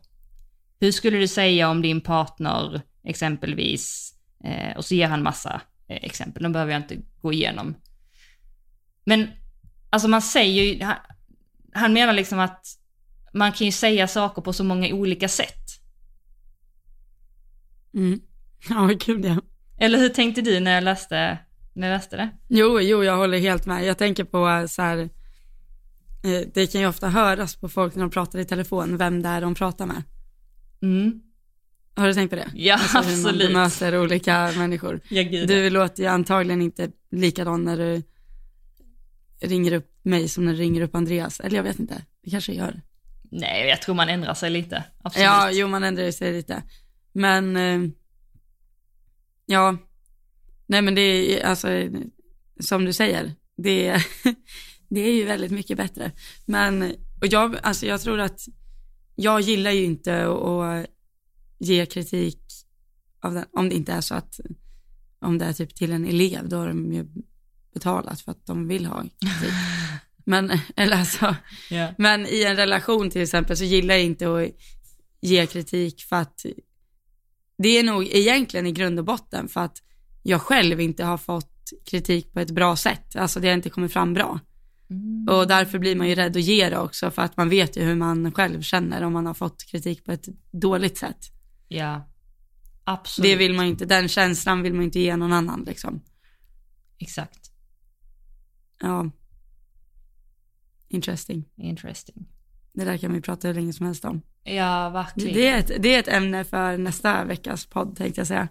Hur skulle du säga om din partner exempelvis, eh, och så ger han massa eh, exempel, de behöver jag inte gå igenom. Men alltså man säger ju, han, han menar liksom att man kan ju säga saker på så många olika sätt. Mm. Ja, gud ja. Eller hur tänkte du när jag läste, när jag läste det? Jo, jo, jag håller helt med. Jag tänker på så här, eh, det kan ju ofta höras på folk när de pratar i telefon, vem det är de pratar med. Mm. Har du tänkt på det? Ja, alltså, absolut. Hur man bemöter olika människor. Ja, gud. Du låter ju antagligen inte likadan när du ringer upp mig som när du ringer upp Andreas. Eller jag vet inte, det kanske gör. Nej, jag tror man ändrar sig lite. Absolut. Ja, jo man ändrar sig lite. Men, eh, ja, nej men det är alltså, som du säger, det, det är ju väldigt mycket bättre. Men, och jag, alltså jag tror att, jag gillar ju inte att ge kritik den, om det inte är så att, om det är typ till en elev, då har de ju betalat för att de vill ha kritik. Men, eller alltså, yeah. men i en relation till exempel så gillar jag inte att ge kritik för att det är nog egentligen i grund och botten för att jag själv inte har fått kritik på ett bra sätt, alltså det har inte kommit fram bra. Mm. Och därför blir man ju rädd att ge det också för att man vet ju hur man själv känner om man har fått kritik på ett dåligt sätt. Ja, absolut. Det vill man inte, den känslan vill man inte ge någon annan liksom. Exakt. Ja. Interesting. Interesting. Det där kan vi prata hur länge som helst om. Ja, verkligen. Det är, ett, det är ett ämne för nästa veckas podd tänkte jag säga.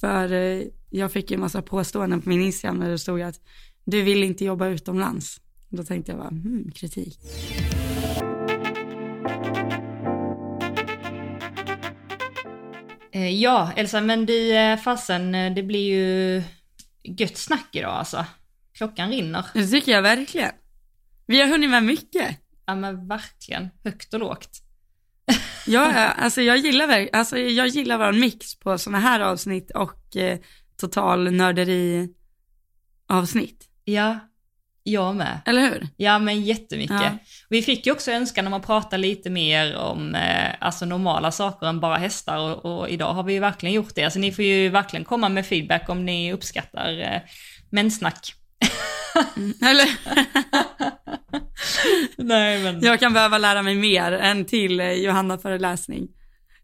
För eh, jag fick ju en massa påståenden på min Instagram när det stod att du vill inte jobba utomlands. Då tänkte jag bara, hmm, kritik. Eh, ja, Elsa, men du eh, fasen, det blir ju gött snack idag alltså. Klockan rinner. Det tycker jag verkligen. Vi har hunnit med mycket. Ja men verkligen, högt och lågt. ja, alltså jag gillar, alltså jag gillar vår mix på sådana här avsnitt och eh, total nörderi avsnitt. Ja, jag med. Eller hur? Ja men jättemycket. Ja. Vi fick ju också önskan om att prata lite mer om eh, alltså normala saker än bara hästar och, och, idag har vi ju verkligen gjort det. Alltså ni får ju verkligen komma med feedback om ni uppskattar eh, mensnack. Mm, eller? Nej, men... Jag kan behöva lära mig mer än till eh, Johanna föreläsning.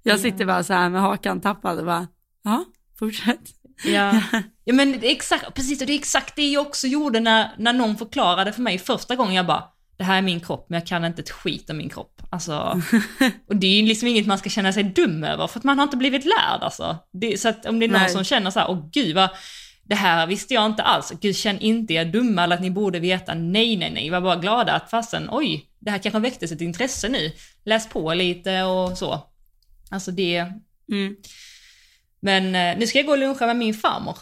Jag sitter bara så här med hakan tappad och bara, ja, fortsätt. Ja, ja men exakt, precis och det är exakt det jag också gjorde när, när någon förklarade för mig första gången jag bara, det här är min kropp men jag kan inte ett skit om min kropp. Alltså, och det är ju liksom inget man ska känna sig dum över för att man har inte blivit lärd alltså. Det, så att om det är någon Nej. som känner så här, åh gud vad, det här visste jag inte alls. Gud, känn inte er dumma eller att ni borde veta. Nej, nej, nej. Var bara glada att fasen, oj, det här kanske väcktes ett intresse nu. Läs på lite och så. Alltså det... Mm. Men eh, nu ska jag gå och luncha med min farmor.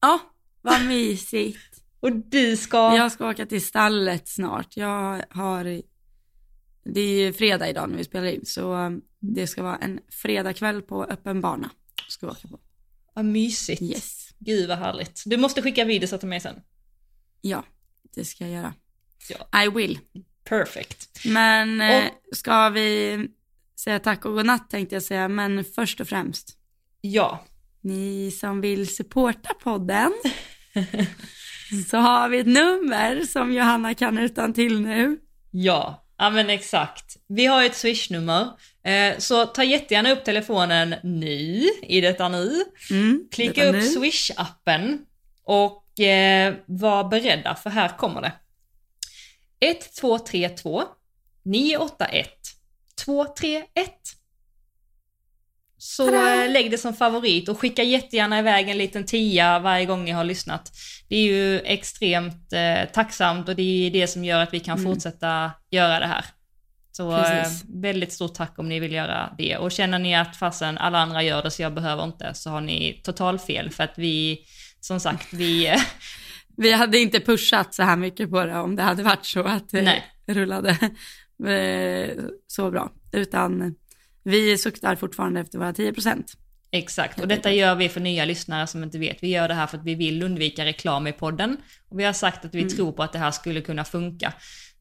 Ja, vad mysigt. och du ska? Jag ska åka till stallet snart. Jag har... Det är ju fredag idag när vi spelar in, så mm, det ska vara en fredagkväll på öppen bana. Ska vi åka på. Vad mysigt. Yes. Gud vad härligt. Du måste skicka videos till mig sen. Ja, det ska jag göra. Ja. I will. Perfect. Men och, eh, ska vi säga tack och godnatt tänkte jag säga, men först och främst. Ja. Ni som vill supporta podden så har vi ett nummer som Johanna kan utan till nu. Ja, ja men exakt. Vi har ett swishnummer Så ta jättegärna upp telefonen nu, i detta nu. Mm, Klicka detta upp nu. Swish-appen och eh, var beredda för här kommer det. 1232 981 231. Så Tada! eh, lägg det som favorit och skicka jättegärna iväg en liten tia varje gång ni har lyssnat. Det är ju extremt eh, tacksamt och det är det som gör att vi kan Mm. fortsätta göra det här. Så eh, Precis. väldigt stort tack om ni vill göra det. Och känner ni att fasen alla andra gör det så jag behöver inte så har ni total fel för att vi, som sagt, vi... Vi hade inte pushat så här mycket på det om det hade varit så att det Nej. rullade eh, så bra. Utan vi suktar fortfarande efter våra 10 procent. Exakt, och detta gör vi för nya lyssnare som inte vet. Vi gör det här för att vi vill undvika reklam i podden. Och vi har sagt att vi Mm. tror på att det här skulle kunna funka.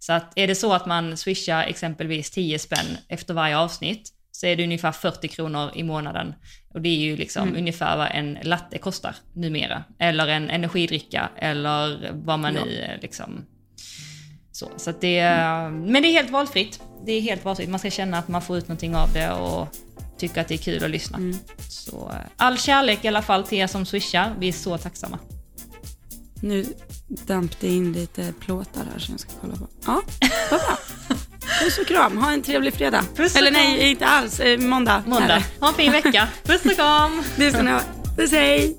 Så att är det så att man swishar exempelvis 10 spänn efter varje avsnitt så är det ungefär 40 kronor i månaden. Och det är ju liksom Mm. ungefär vad en latte kostar numera. Eller en energidricka eller vad man Ja. nu eh, liksom... Så, så att det, Men det är helt valfritt. Det är helt valfritt. Man ska känna att man får ut någonting av det och tycka att det är kul att lyssna. Mm. Så eh, all kärlek i alla fall till er som swishar. Vi är så tacksamma. Nu damp det in lite plåtar här som jag ska kolla på. Ja, vad bra. Puss och kram, ha en trevlig fredag. Puss Eller nej, inte alls, eh, måndag. Måndag. Ha en fin vecka. Puss och kram! Det ska ni ha. Puss hej.